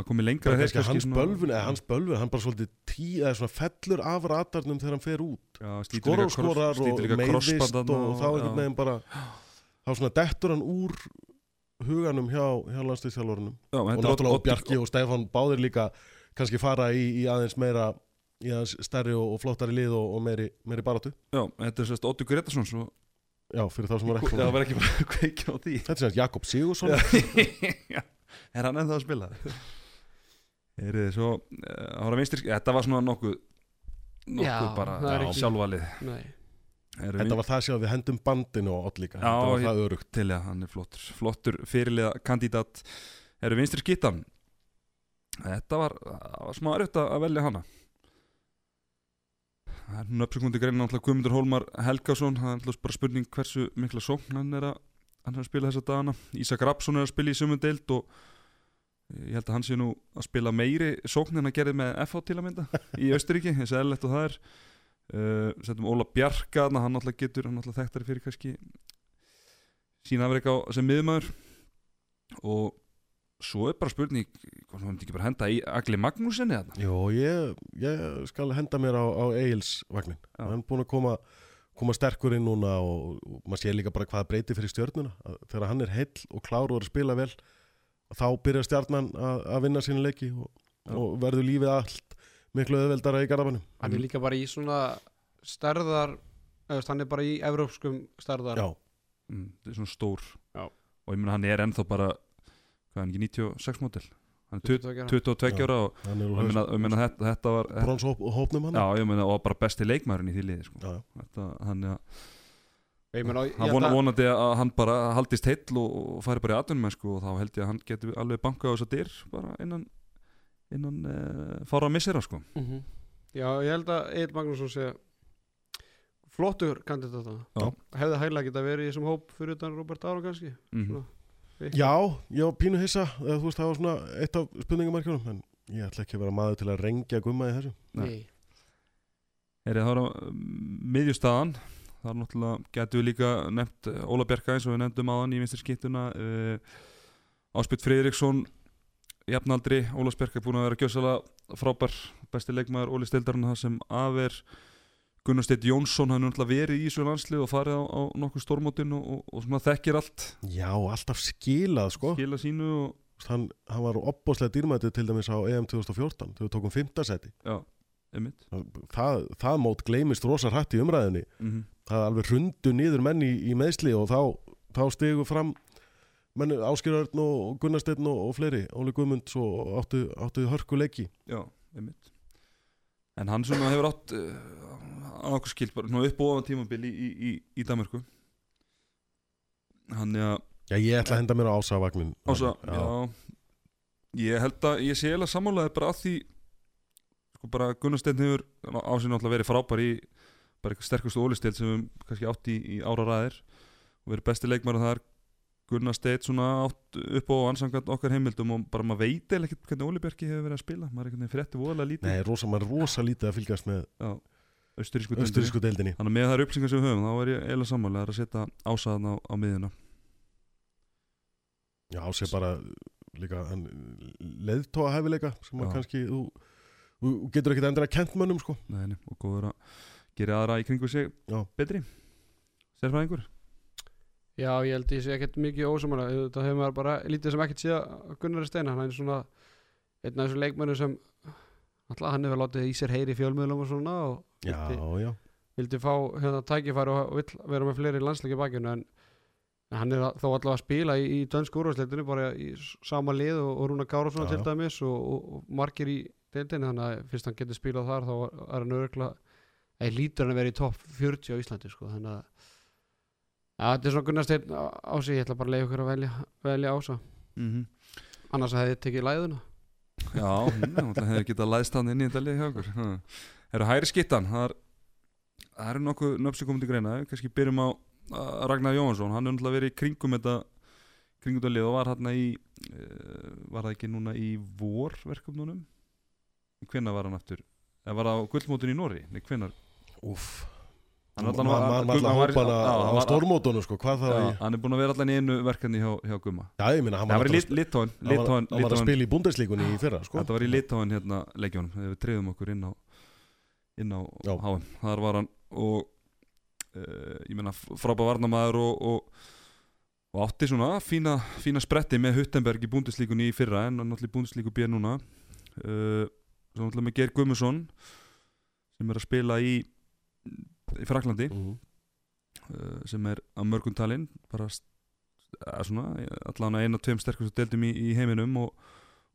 að komi lengra hans svona- bölvun eða hans bölvun, hann bara svolítið tí, eða svona fellur af ratarnum þegar hann fer út. Skora og skorar og líka meiðist og, þá einhvern veginn bara þá svona dettur hann úr huganum hjá, hjá landsliðsþjálfurunum Já, og náttúrulega Odd- Bjarki og Stefán báðir líka kannski fara í, í aðeins meira í aðeins stærri og, og flottari lið og, og meiri, meiri baratu Já, þetta er sérst Óttur Gretarsson svo, já, fyrir þá sem var ekki var ekki bara kveikja á því. Þetta er sem sagt Jakob Sigursson Já, Er hann ennþá að spila? Er þið svo uh, Þetta var svona nokkuð nokkuð Já, bara sjálfvalið Nei, þetta var það sem við hendum bandinu og all líka. Þetta var ég- það örugt til að hann er flottur. Flottur fyrirliða kandidat. Eru vinstri skittan? Þetta var, var smá erfitt að velja hana. Það er hún uppsökundi greina náttúrulega Guðmundur Hólmar Helgason. Það er náttúrulega bara spurning hversu mikla sókn hann er að hann er að spila þessa dagana. Ísak Rapsson er að spila í sömu deild og ég held að hann sé nú að spila meiri sókn en að gerði með FH til að mynda í Austuríki, þess að eðlilegt og það er uh, setjum Óla Bjarka hann náttúrulega getur, hann náttúrulega þekktari fyrir kannski sína afreika á sem miðumæður og svo er bara spurning hvað hann myndi ekki bara henda í Agli Magnúsinni þarna? Jó, ég, ég skal henda mér á, á Egil's vagnin Já. hann er búin að koma, koma sterkur inn núna og, og maður sé líka bara hvað breyti fyrir stjörnuna. Að, þegar hann er heill og klár og er að spila vel þá byrjar stjarnan að, að vinna sína leiki og, og verður lífið allt miklu öðveldara í garðabannum hann er líka bara í svona stærðar hann er bara í evrópskum stærðar. Já, mm, þetta er svona stór. Já. og ég meina hann er ennþá bara hvað er hann ekki 96 mótil hann er 20 22 22 ára. og er ég meina, ég meina þetta, þetta var bronshópnum hann? Já, ég meina, og bara besti leikmærin í því liði sko. Já, þetta, hann, ja, ég meina, ég hann vona, að- vonandi að hann bara haldist heill og, og færi bara í atvinnum sko, og þá held ég að hann geti alveg bankað á þess að dyr bara innan innan uh, fára að missera sko. Mhm. Já, ég held að Egil Magnússon sé flottur kandidat Já. hefði hæglega geta verið í þessum hóp fyrir utan Robert Ára kannski mm Svona. já ég var pínu hissa eða, þú veist, það var svona eitt af spurningamarkjunum en ég ætla ekki að vera maður til að rengja gumma í þessu Nei. Er það á miðjustafan Það er náttúrulega, getur við líka nefnt eh, Óla Bjarka eins og við nefndum aðan í vinstri skittuna uh, Áspytt Friðriksson jafnaldri, Ólas Bjarka er búin að vera gjössalega frábær besti leikmaður Óli Stildarinn það sem af er Gunnar Steit Jónsson, hann er náttúrulega verið í þessu landslið og farið á, á nokkuð stórmótin og, og, og svona þekkir allt. Já, alltaf skilað sko. Skila sínu og hann, hann var opbóðslega dýrmætið til dæmis á EM 2014 þegar við tókum fymtasæti já, einmitt. Það, það mót gleymist rosa hrætt í umræðinni mm það alveg hrundu niður menn í, í meðsli og þá, þá stigu fram Áskjörörn og Gunnarsteinn og, og fleiri, Óli Guðmunds og áttu, áttu hörku leiki. Já, einmitt. En hann svona hefur átt uh, að okkur skilt bara svona upp og ofan tímabil í, í, í, í Danmarku Hann er að já, ég ætla að henda mér á ásavagnin ása, já. Ég held að ég sé eiginlega sammálaði bara að því sko bara Gunnar Steinn hefur ásinn alltaf verið frábær í bara eitthvað sterkustu ólistil sem við kannski átt í, í ára ræðir og verið besti það er Gunnar Steinn svona átt upp á ansangat okkar heimildum og bara maður veit eða ekkert hvernig Óli Bjarki hefur verið að spila. Maður er einhvern veginn frétti voðalega lítið. Nei, rosa, maður er rosa lítið að fylgjast með austurísku deildinni. Þannig að með þær upplýsingar sem við höfum þá er ég eiginlega sammálega að setja ásaðan á, á miðjuna. Já, Ási er bara líka leðtóa hæfileika sem að kannski þú, þú getur ekkert endur að kent mönnum sko. Nei, og góður að gera aðra í kringu sig Já. betri. Sérfræðingur Já, ég held ég sé ekkert mikið ósamlega þetta hefur maður bara lítið sem ekkert síðan Gunnar Steina, hann er svona einn af þessum leikmönnum sem alltaf hann hefur látið í sér heyri fjölmiðlum og svona og Já, vildi, já, vildi fá hérna tækifæri og vill vera með fleiri landsleiki bakinu. En en hann er þó allavega að spila í, í dönsku úrvarsleitinu bara í sama lið og, og Rúna Gárafsson til dæmis og, og, og margir í deildinni. Þannig að fyrst hann getur spilað þar þá er hann örgulega eða lítur hann að vera í topp 40 á Íslandi sko, þannig að þetta er svona Gunnar Steinn á á sig ég ætla bara að leiða ykkur að velja, velja ása mm annars hefði ég tekið læðuna. Já, það hefði getað læðst hann inn í þetta lið hjá okkur Ha. Eru hæri skittan? Það er- það eru nokkuð sem komið til greina kannski byrjum á Ragnar Jóhansson Hann er náttúrulega verið í kringum þetta kringum þetta lið og var hann í uh, var það ekki núna í vorverkefnunum hvenær var hann aftur? Eða var það á gullmótun í Nóri Nei, hvenær? Úff Hann var- stórmótunum sko, hvað það var í hann er búin að vera allan í einu verkefni hjá, hjá Gumma Já, ég minna, hann var í Litóin Hann var, Litóin- að Litóin- spila í búndeslíkunni í fyrra sko. Þetta var í Litáin hérna leikjónum þegar við treyðum okkur inn á inn á. HM þar var hann og uh, ég meina frábæð varnamaður og, og, og átti svona fína, fína spretti með Huttenberg í búndislíkunni í fyrra en náttúrulega í búndislíku býr núna uh, svo náttúrulega með Geir Gummusson sem er að spila í í Fraklandi Mhm. uh, sem er á mörgum talinn bara að allan að eina tveim sterkustu deildum í, í heiminum og,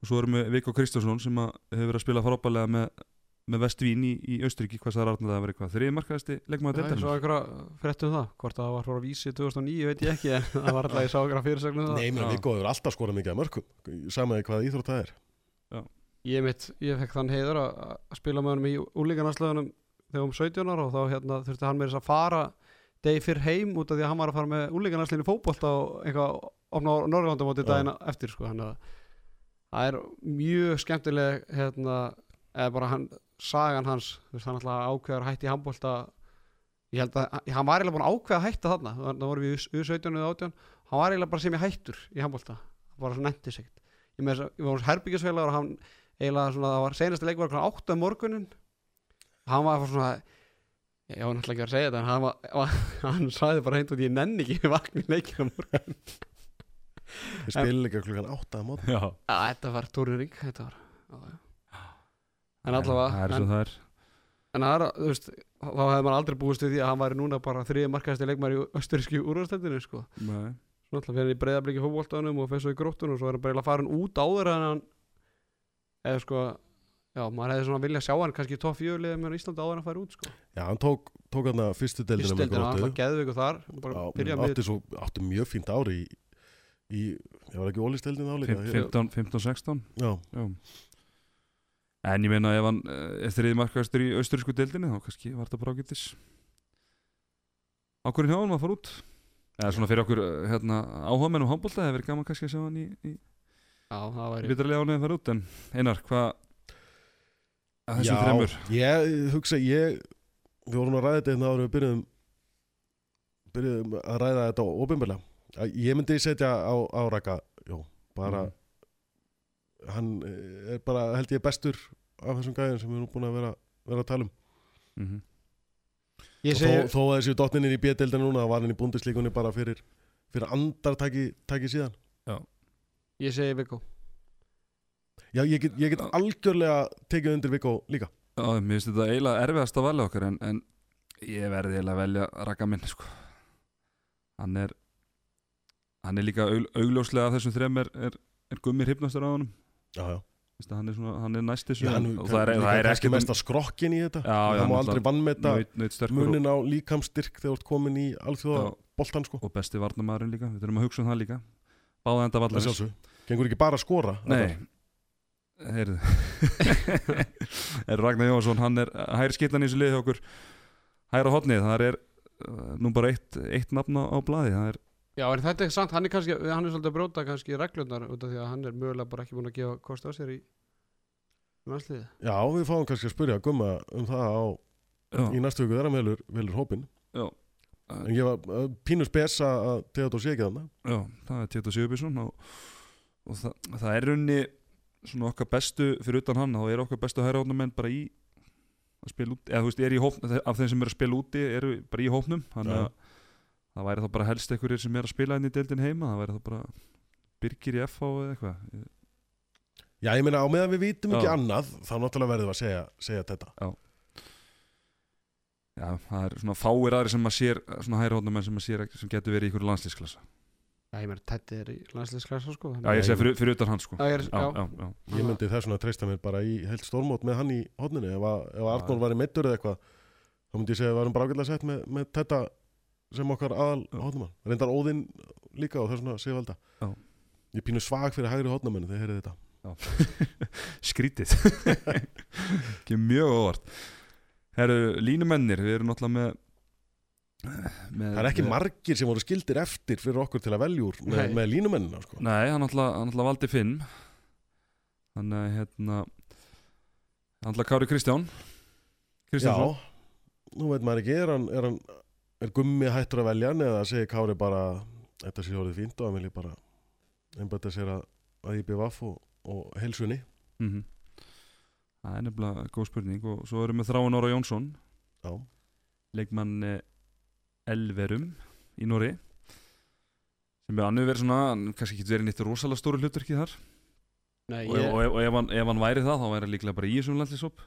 og svo erum við Viggo Kristjánsson sem að hefur verið að spila frábælega með, með Vestvín í, í Austuríki hvað sagði Arnar að það var eitthvað þriði markaðasti leikmaður Það er svo einhverja fréttum það hvort það var frá vísi 2009 veit ég ekki en það var alltaf ég sá einhverja fyrirsögnum það. Nei, mér Já. Viggo hefur alltaf skorað mikið að mörgum Samaði hvaða íþrótt það er. Ég mitt, ég fekk þann heiður að, að spila með honum í úlíkanarslöðunum þegar um 17 ára og þá hérna, þurfti hann með þess að fara degi fyrr heim út af því að hann var að fara með úlíkanarslinu fótbolta og eitthvað opna á Norrlandamóti Já. daginn eftir sko, hann að það er mjög skemmtileg hérna, eða bara hann sagan hans, veist, hann alltaf ákveðar hætti í handbolta. Ég held að, hann var eiginlega búin að ákveða að hætta þarna það voru við U17 eða 18 hann var eiginlega bara sem ég hættur í handbolta bara svo nendi segt ég, ég var hans herbyggjusfélagur og hann eiginlega svona, það var senasta leik var klokkan 8 um morgunin hann var bara svona ég var náttúrulega ekki að segja þetta en hann, var, hann sagði bara heint út ég nenni ekki vakni leikir á morgun Við spilum líka klukkan 8 að mót þetta var túrring þetta var já. en allavega það er en, svo það er en það er, þú veist, þá hefði maður aldrei búist við því að hann væri núna bara þriði markaðasti leikmæri í östuríski úrvastendinu sko. Nei. svo alltaf fyrir hann í breyðabliki fótboltanum og fyrir svo í gróttunum og svo er hann bara farin út áður en hann eða sko já, maður hefði svona viljað sjá hann kannski í topp fjögulegum með Íslandi áður en hann færi út sko. Já, hann tók, tók hann fyrstu deildina með Fyrsteldina, gróttu. alltaf geðveiku þar bara Já, átti, svo, átti mjög fínt ári í, í ég var ekki ólisteldin áleika 15, 15, 16 Já, Já. En ég meina ef hann eh, er þriði markaðastur í austurísku deildinni þá kannski var þetta bara ágættis Ákvörðin hjá hann að fara út? Eða svona fyrir okkur eh, hérna, áhugamenn um handbólta það hefur verið gaman kannski að sjá hann í, í já, það væri að fara Einar, hvað að þessum já. þremur. Ég hugsa ég við vorum að ræða þetta hérna áður en við byrjuðum byrjuðum að ræða þetta ofinbjörlega ég myndi setja á, á raka jó, bara Mhm. hann eh, er bara held ég bestur af þessum gæðin sem við erum búin að vera, vera að tala um. Mm -hmm. segi, þó, þó að þessi dottninni í B-deildinu núna var hann í búndislíkunni bara fyrir fyrir andartaki taki síðan. Ég segi Viggo já, ég get, ég get algjörlega tekið undir Viggo líka. Já, mér finnst þetta eiginlega erfiðast að valja okkar en, en ég verði eiginlega að velja Raka minn sko. hann er hann er líka aug, augljóslega af þessum þrem er, er, er gummi hrifnastur á honum. Já, já, hann, er svona, hann er næst þessu hann og það er, það er ekki mesta skrokkin í þetta. Það má aldrei vannmeta munin á líkamstyrk þegar þú ert komin í alþjóða boltan sko. Og besti varnamæðurinn líka við þurfum að hugsa um það líka. Báða enda sjálfsög gengur ekki bara að skora Nei Ragnar Jóhansson, hann er hæri skittan í þessu liði hjá okkur. Hæra hotnið, það er uh, nú bara eitt, eitt nafn á, á blaði Það er, já, en þetta er sant, hann er kannski hann er svolítið að bróta kannski reglurnar út af því að hann er mögulega bara ekki búin að gefa kost á sér í landsliði já, við fáum kannski að spyrja Gumma um það á, í já, næstu viku þegar hann velur, velur hópin já, en ég var uh, pínus besa að Theodor sé ekki þannig já, það er Tétur Sigurbjörnsson og, og það, það er runni svona okkar bestu fyrir utan hann þá er okkar bestu hæra menn bara í að spila út, eða þú veist, er í hópnum af þeim sem eru að spila úti eru bara í hópnum þannig Já. að það væri þá bara helst einhverjir sem er að spila inn í deildin heima það væri þá bara Birgir í FH eða eitthvað Já, ég meina á meðan við ekki Já. annað þá náttúrulega verðum við að segja, segja þetta Já, það er svona fáir aðri sem að sér svona hæri hóndamenn sem að sér sem getur verið í ykkur landslísklassa Já, ég meina, Teddy er í landsliðsklasa sko Já, ég segi fyrir, fyrir utan hann sko. Já, ég er- já, já. já, já. Ég myndi þess vegna treysta mér bara í heilt stórmót með hann í hodninu ef, að, ef Arnór var í meittur eða eitthvað þá myndi ég segja að við varum bara ágætlega sett með, með þetta sem okkar aðal hodnumann reyndar Óðinn líka og þess vegna Sigvalda. Já. Ég pínu svag fyrir hægri hodnamennu þegar heyrið þetta. Skrítið. Ekki mjög óvart. Herru, línumennir, við erum náttúrulega með, með Það er ekki með, margir sem voru skildir eftir fyrir okkur til að velja úr með, með línumennina sko. Nei, hann hann náttúrulega valdi Finn að hérna Hann náttúrulega Kári Kristján. Já, Kristjánsson nú veit maður ekki er, hann, er, hann, er gummi hættur að velja hann eða segir Kári bara þetta sé orðið fínt og hann vilji bara einbæta sér að, að IBVF og, og heilsunni. Mm Það er nefnilega góð spurning og svo erum við Þráin Óra Jónsson. Já, leikmann eh, Elverum í Nóri sem er annað verið svona hann kannski ekki verið nýtt rosalega stóru hlutverki þar. Nei, og, ég, og, og, ef, hann, ef hann væri það þá væri hann líklega bara í þessum landslýsop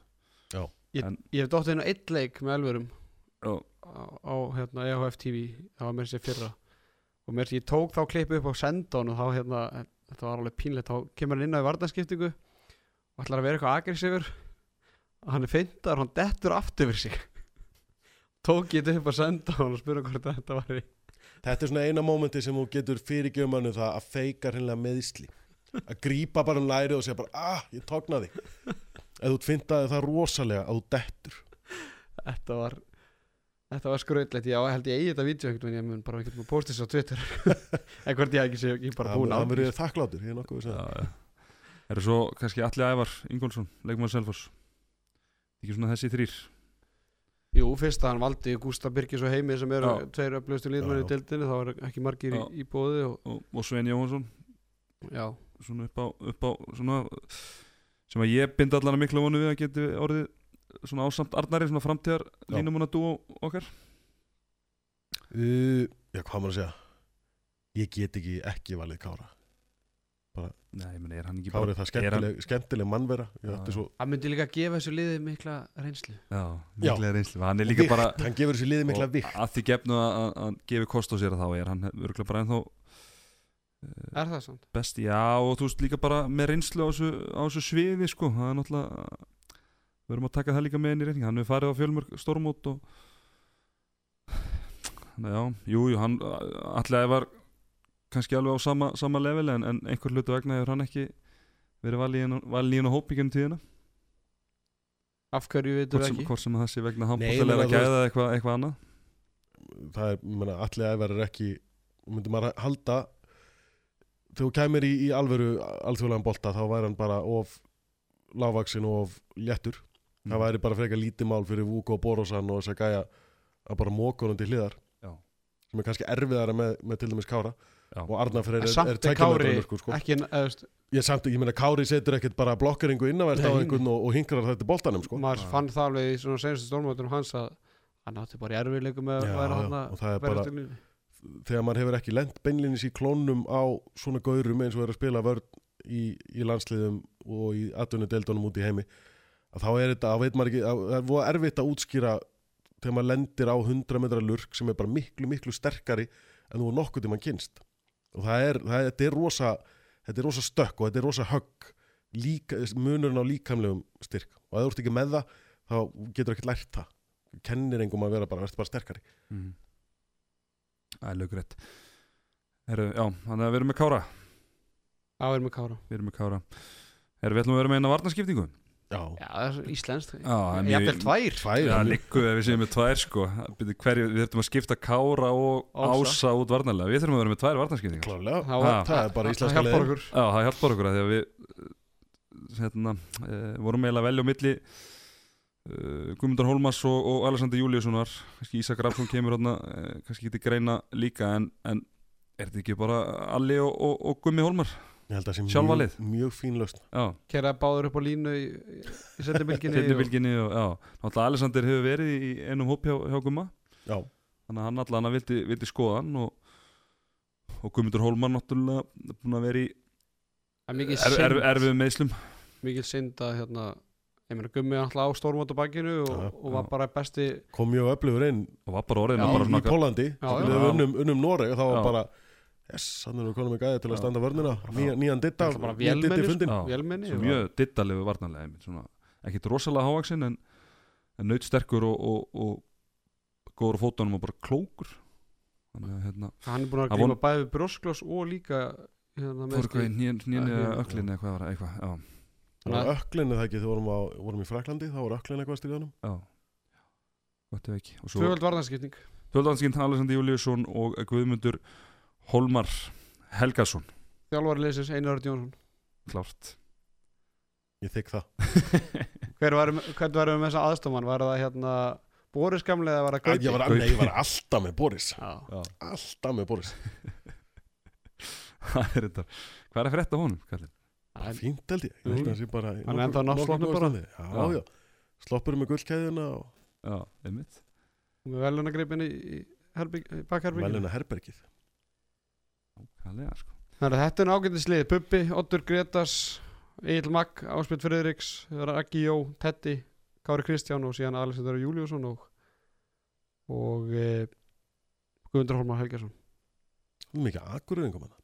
ég, en- ég hef dótt einu eitt leik með Elverum. Og á, á hérna, EHF TV það var mér sér fyrra. Og mér sér ég tók þá klippu upp á sendón og þá hérna, þetta var alveg pínlegt. Þá kemur hann inn á í varnaskiptingu og ætlar að vera eitthvað agressífur og hann er feintar og hann dettur aftur fyrir sig tók ég þetta upp á sendón og spurði hvort þetta var í Þetta er svona eina mómenti sem þú getur fyrirgjöfum mannu það að feika hreinlega meðsli að grípa bara um læri og segja bara ah, ég tóknaði eða þú finnaði það rosalega að þú dettur. Þetta var Þetta var skröðlegt, já, ég held ég eigi þetta einhvern veginn, ég mun bara einhvern veginn posta þessu á Twitter. En hvort ég ekki sé, ég er bara búin Það að verður þakklátur, ég er nokkuð Já, segja já. Eru svo kannski Alli Ævar Ingólfsson, leikmann Selfoss? Ekki svona þessi þrýr Jú, fyrst að hann valdi Gústa Birgis og Heimi sem eru tveir öflugustu líðmenni í deildinni þá er ekki margir í, Já. í bóði og, og, og Svein Jóhansson já, svona upp á, upp á svona, sem að ég bind allan að mikla vonu við að geti orðið svona ásamt Arnari, svona framtíðar Já. línum hún að dúa okkar. Uh, Já, hvað maður að segja? Ég get ekki ekki valið Kára Nei, ég meni, er hann ekki Kári er það er hann, skemmtileg, skemmtileg mannvera Já, já. svo hann myndi líka gefa þessu liði mikla reynslu. Já, Já. miklega reynslu. Hann er líka Vikt, bara Hann gefur þessi liði mikla vikt að því gefnu að að hann gefi kost á sér að þá er hann örgulega bara ennþá eh, Er það sant? best, já og þú veist líka bara með reynslu á þessu, á þessu sviði sko, það er náttúrulega við erum að taka það líka með inn í reyning hann hefur farið á fjölmörg stórmót og þannig að já, jú, jú hann allega var kannski alveg á sama, sama level en, en einhver hlutu vegna hefur hann ekki verið valið val í hennu hópingunum tíðina Af hverju veitum hvort við sem, ekki? hvort sem það sé vegna meina, þú gæða eitthvað, eitthvað annað Það er, ég meina, allir ævar er ekki myndi maður halda þegar þú kæmir í, í alvöru alþjóðlegan bolta þá væri hann bara of lágvaksin og of léttur Mm. það væri bara frekar lítið mál fyrir Vúko og Borosan og þess að gæja að bara móka honum til hliðar Já. sem er kannski erfiðara með, með til dæmis Kára Já. og En er, er mörkur, sko. ekki, eða, veist, ég, samt, ég meina Kári setur ekkert bara blokkeringu innanvert á einhvern og, og hinkrar þetta boltanum sko. maður Já. fann það alveg í svona senastu stórmótunum hans að hann átti bara í erfiðleikum með Já, að vera er berjast bara um lífið. þegar maður hefur ekki lent beinlinis í klónum á svona gaurum eins og er að spila vörn í, í landsliðum og í atvinnudeldunum út í heimi að þá er þetta, þá veit maður ekki að það er voða erfitt að útskýra þegar maður lendir á 100 metra lurk sem er bara miklu, miklu sterkari en þú er nokkuð til mann kynst og það er, það er, þetta er rosa þetta er rosa stökk og þetta er rosa högg. Líka, munurinn á líkamlegum styrk. Og ef þú ert ekki með það þá getur ekki lært það. Kennir engum að vera bara, verður bara sterkari. Mm. Það er lögrætt Heru, Já, þannig að við erum með Kára. Já, við erum með Kára. Við erum með Kára. Heru, Við ætlum að vera með eina varnaskiptingu Já, Já, það er svona íslenskt. Já, en mjög- Jafnvel tvær. Tvær Já, líku ef við séum með tvær sko. Byrju, hverju, Við þurfum að skipta Kára og Ása. Ása út varnarlega. Við þurfum að vera með tvær varnaskiptingar Klárlega, Það var- það er bara það íslenska Já, það hjálpar okkur að því að við hérna, uh, vorum eiginlega velja á milli uh, Guðmundur Hólmas og, og Alexander Júliussonar kannski Ísak Rafsson kemur hérna uh, kannski ekki greina líka en, en er þetta ekki bara Alli og, og, og Gummi Hólmar? Ég held að það sé mjög, mjög fín löst Já, Kera báður upp á línu í, í sendibilginni Teinnibylginni og já, náttúrulega Alexander hefur verið í einum hóp hjá, hjá Gumma. Já, þannig að hann allan að vildi, vildi skoða hann og, og Guðmundur Hólmar náttúrulega búin að vera í er, er, erfið meðslum mikið synd að hérna, ég meina gummi alltaf á stórmóta bakinu og, Já, og var bara besti kom mjög öflugur inn og var bara orðin Já, bara í svona Pólandi Já, þegar já. við unnum, unnum Noreg og þá var Já. bara yes, hann er nú konum með gæði til að Já. standa vörnina. Nýja, nýjan ditta, Það er nýjan ditti fundin vélmenni svo og- mjög dittalegu varnarlega ekkit rosalega hávaksinn en, en naut sterkur og, og, og góður á fótunum og bara klókur. Þannig að hérna hann er búin að Það glíma von- bæði við brjósklós og líka hérna, fór meiðsli. eitthvað í nýjan Ja, hérna. öklinni eitthvað, var það, eitthvað Það var öklinni það ekki, þegar vorum, á, vorum í Fraklandi þá var öklinni eitthvað styrjanum já. Gott ef ekki. Og svo tvöfald varðanskipning Alexander Júliusson og Guðmundur Holmar Helgason. Þjálfari leysins Einar Örd Jónsson. Klárt. Ég þykk það. Hver var, hvern var með þessa aðstofan var það hérna Boris gamli eða var það Gauti Ég var, nei, ég var alltaf með Boris. Já. já, Alltaf með Boris. Það er þetta. Hvað er að frétta honum, kallinn? Bara En- Fínt held ég, ég held að það sé bara í Hann er nokkuð- ennþá nokkuð náttsloppnum góðu bara. standi. Já, Já. já, sloppur með gullkæðina og já, einmitt. Með velunagripin í, í, herbygg, í bakherbygginu velina herbergið Kallega, sko. þetta er ágættislið Bubbi, Oddur Gretas Egil Magg, Áspjöld Friðriks Raggi Jó, Teddy Kári Kristján og síðan Alexander Júliusson og og e, Guðmundur Holmar Helgason Mikið akureyðingum hann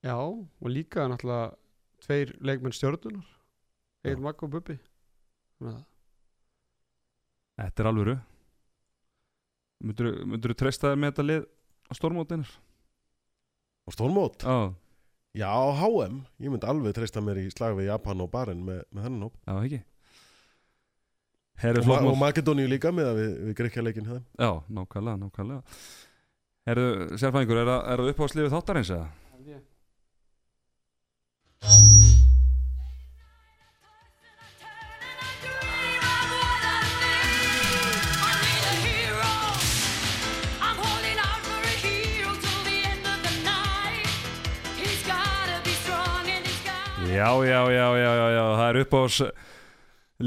já, og líka náttúrulega tveir leikmenn stjörnunar Egil. Magg og Bubbi Þannig að þetta er alvöru myndur þú treysta þér með þetta lið á stórmótinir? Og stórmót, Já, já, á HM Ég myndi alveg treysta mér í slag við Japan og Baren með, með þennan hóp. Já, ekki? Herru og, og Makedóníu líka með að við, við greikja leikin hefðum Já, nákvæmlega, nákvæmlega. Herru, sérfæðingur, er það, er það uppáðslifið þáttarins eða? Já, já, já, já, já, já, það er uppáðs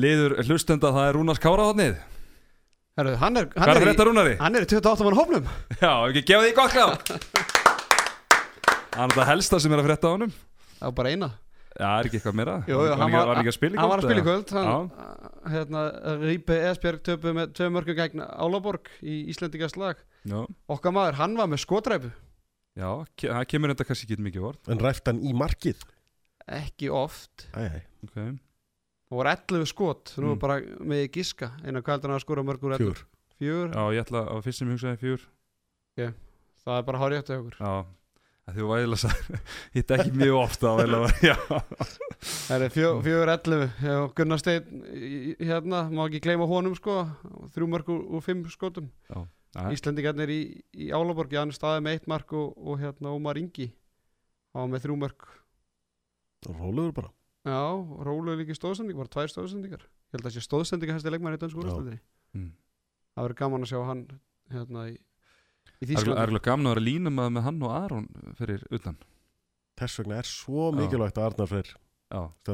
liður hlustenda, það er Rúnars Káraðotnið Herru, hann er, Hvað hann er er, þetta Rúnari? hann er í 28 mann hófnum Já, ekki gefa því gott klá Það er þetta helsta sem er að frétta á honum. Það var bara eina. Já, er ekki eitthvað meira? Jú, jú, var, hann var- var ekki að spila í hann var að spila í kvöld, kvöld hann, hérna, Rípe Esbjörg töpu með tvei mörgum gegn Álaborg í Íslendingas lag okkar maður, hann var með skotræpu. Já, það kemur þetta kannski ekki mikið vort En ræft hann í markið ekki oft. Æ, æ, Ok, og var 11 skot, nú Mm. bara með giska. Eina hvað heldur hann að skora mörgur fjögur fjögur, já, ég ætla að fyrst sem ég hugsaði fjúr það er bara hárið eftir okkur. Já, var eiginlega að hitta ekki mjög ofta á það er fjö, fjögur 11 og Gunnar Steinn hérna, má ekki gleyma honum sko. Þrjú úr, úr fimm skotum. Já, Íslendingarnir í, í Álaborg Jan staði með eitt mark og, og hérna Ómar Ingi. Var með þrjú mörg Rólegur bara. Já, róluðu líka í stóðsending, var tvær stóðsendingar Ég held að sé stóðsendingar hæsti leikmæri í dönsku Já. úrstæðri mm. Það verður gaman að sjá hann hérna í, í Það er alveg gaman að vera lína með, með hann og Aron fyrir utan. Þess vegna er svo Já. mikilvægt að Arnar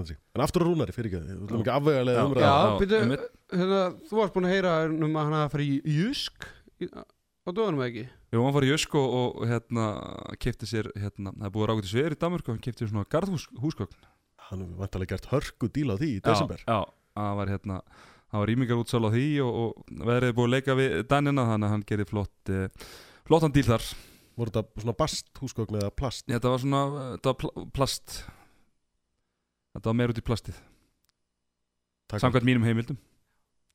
sig. En aftur á Rúnari, fyrir ekki Við ætlum ekki afvegalega Já. umræða hérna, þú varst búin að heyra um að hann hafa í í- á dögunum eða ekki? Jú, hann var í Jösk og, og hérna kefti sér, hérna, það er búið að rákvæði sveir í Danmörk og hann kefti sér svona garðhúsgögn Hann hefur vantarlega gert hörku díl á því í Já, desember. já, það var hérna það var rýmingar útsal á því og, og veðrið er búið að leika við Danina þannig að hann gerði flott eh, flottan díl þar. Voru þetta svona bast húsgögn eða plast? Þetta var svona, þetta var pl plast. Þetta var meir út í plastið. Takk. Samkvæmt mínum heimildum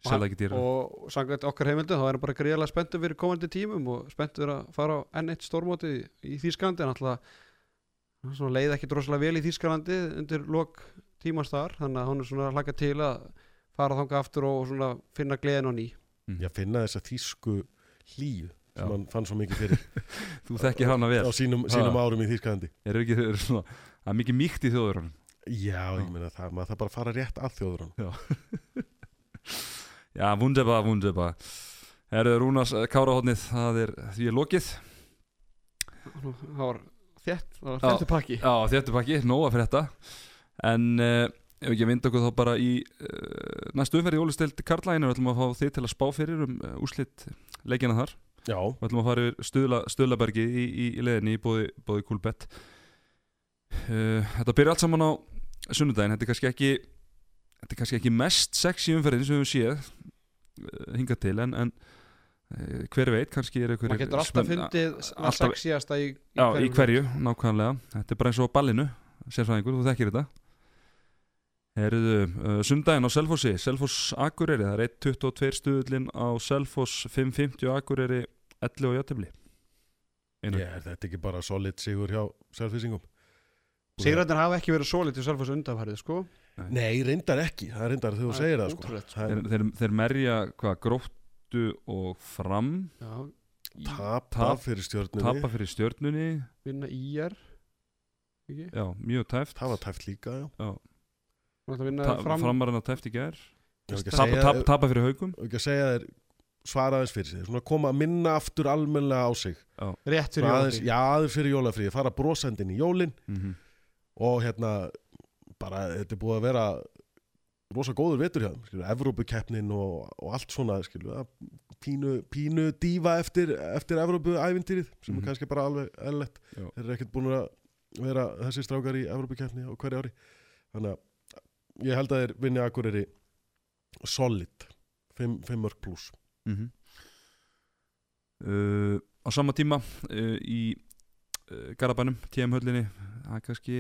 Og Selða ekki dýra Og samkvæmt okkar heimildum þá er hann bara greiðlega spenntur fyrir komandi tímum og spenntur að fara á N1 stórmóti í Þýskalandi. En alltaf leið ekki droslega vel í Þýskalandi undir lok tímans þar þannig að hann er svona að hlaka til að fara þanga aftur og svona finna gleðin á ný. Ég finna þessa þýsku hlýju Já. sem hann fann svo mikið fyrir. Þú þekkir hana vel. Á sínum, sínum árum í Þýskalandi. Er ekki, er svona, það er mikið mýkt í þjóðurunum Já, ég meina það, maður það bara að fara rétt að þjóður hann Já, wunderbar, wunderbar. Herðu Rúnas Kárahotnið, það er því er lokið. Það var þétt, það var Já. þéttu pakki. Já, þetta pakki, nóga fyrir þetta En uh, ef ekki að vinda okkur þá bara í uh, næstu umferð í Ólistild Karlæginu við ætlum að fá þið til að spá fyrir um uh, úslit leikina þar. Já, við ætlum að fara yfir stuðla, stuðlabergi í, í, í leðinni í bóði, bóði Kúlbett. Uh, Þetta byrja allt saman á sunnudaginn. Þetta er kannski ekki þetta er kannski ekki mest sexy umferðin sem við höfum séð uh, hingað til en, en uh, hver veit, kannski er maður einhver getur alltaf fundið að alltaf- sexiasta í, í Já, í hverju, nákvæmlega. Þetta er bara eins og ballinu, sérfræðingur, þú þekkir þetta. Herðu, uh, sundaginn á Selfossi Selfoss Akureyri, það er 1.22 stuðullin á Selfoss 5.50 Akureyri 11 og játefli ég, þetta er ekki bara solid sigur hjá selfisingum Sigrættin hafa ekki verið svolítið til Selfoss undanfærið sko Nei, reyndar ekki, það er reyndar þegar þú segir það sko. sko. Þeir, þeir, þeir merja hvað, gróttu og fram? Já, tapa Tap- fyrir stjórnunni tapa fyrir stjörnunni. Vinna ekki? Já, mjög tæft. Það var tæft líka, já. Já, framarinn að tæft í að tapa, tapa, tapa fyrir haugum og ekki að segja þér svara aðeins fyrir sig. Svona koma að minna aftur almennilega á sig. Rétt fyrir Svona aðeins, jólafrí já, aðeins fyrir jólafríði, fara brosendin í jólin mm -hmm. og hérna bara, þetta er búið að vera rosa góður vetur hjá Evrópukeppnin og, og allt svona, skilur, pínu, pínu dífa eftir, eftir Evrópuævintýrið, sem Mhm. er kannski bara alveg eðlilegt, Já. þeir eru ekkert búin að vera þessi strákar í Evrópukeppni á hverju ári, þannig að ég held að þeir vinni Akureyri solid, 5 mörg pluss mm uh, á sama tíma uh, í uh, Garabænum, TM höllinni það er kannski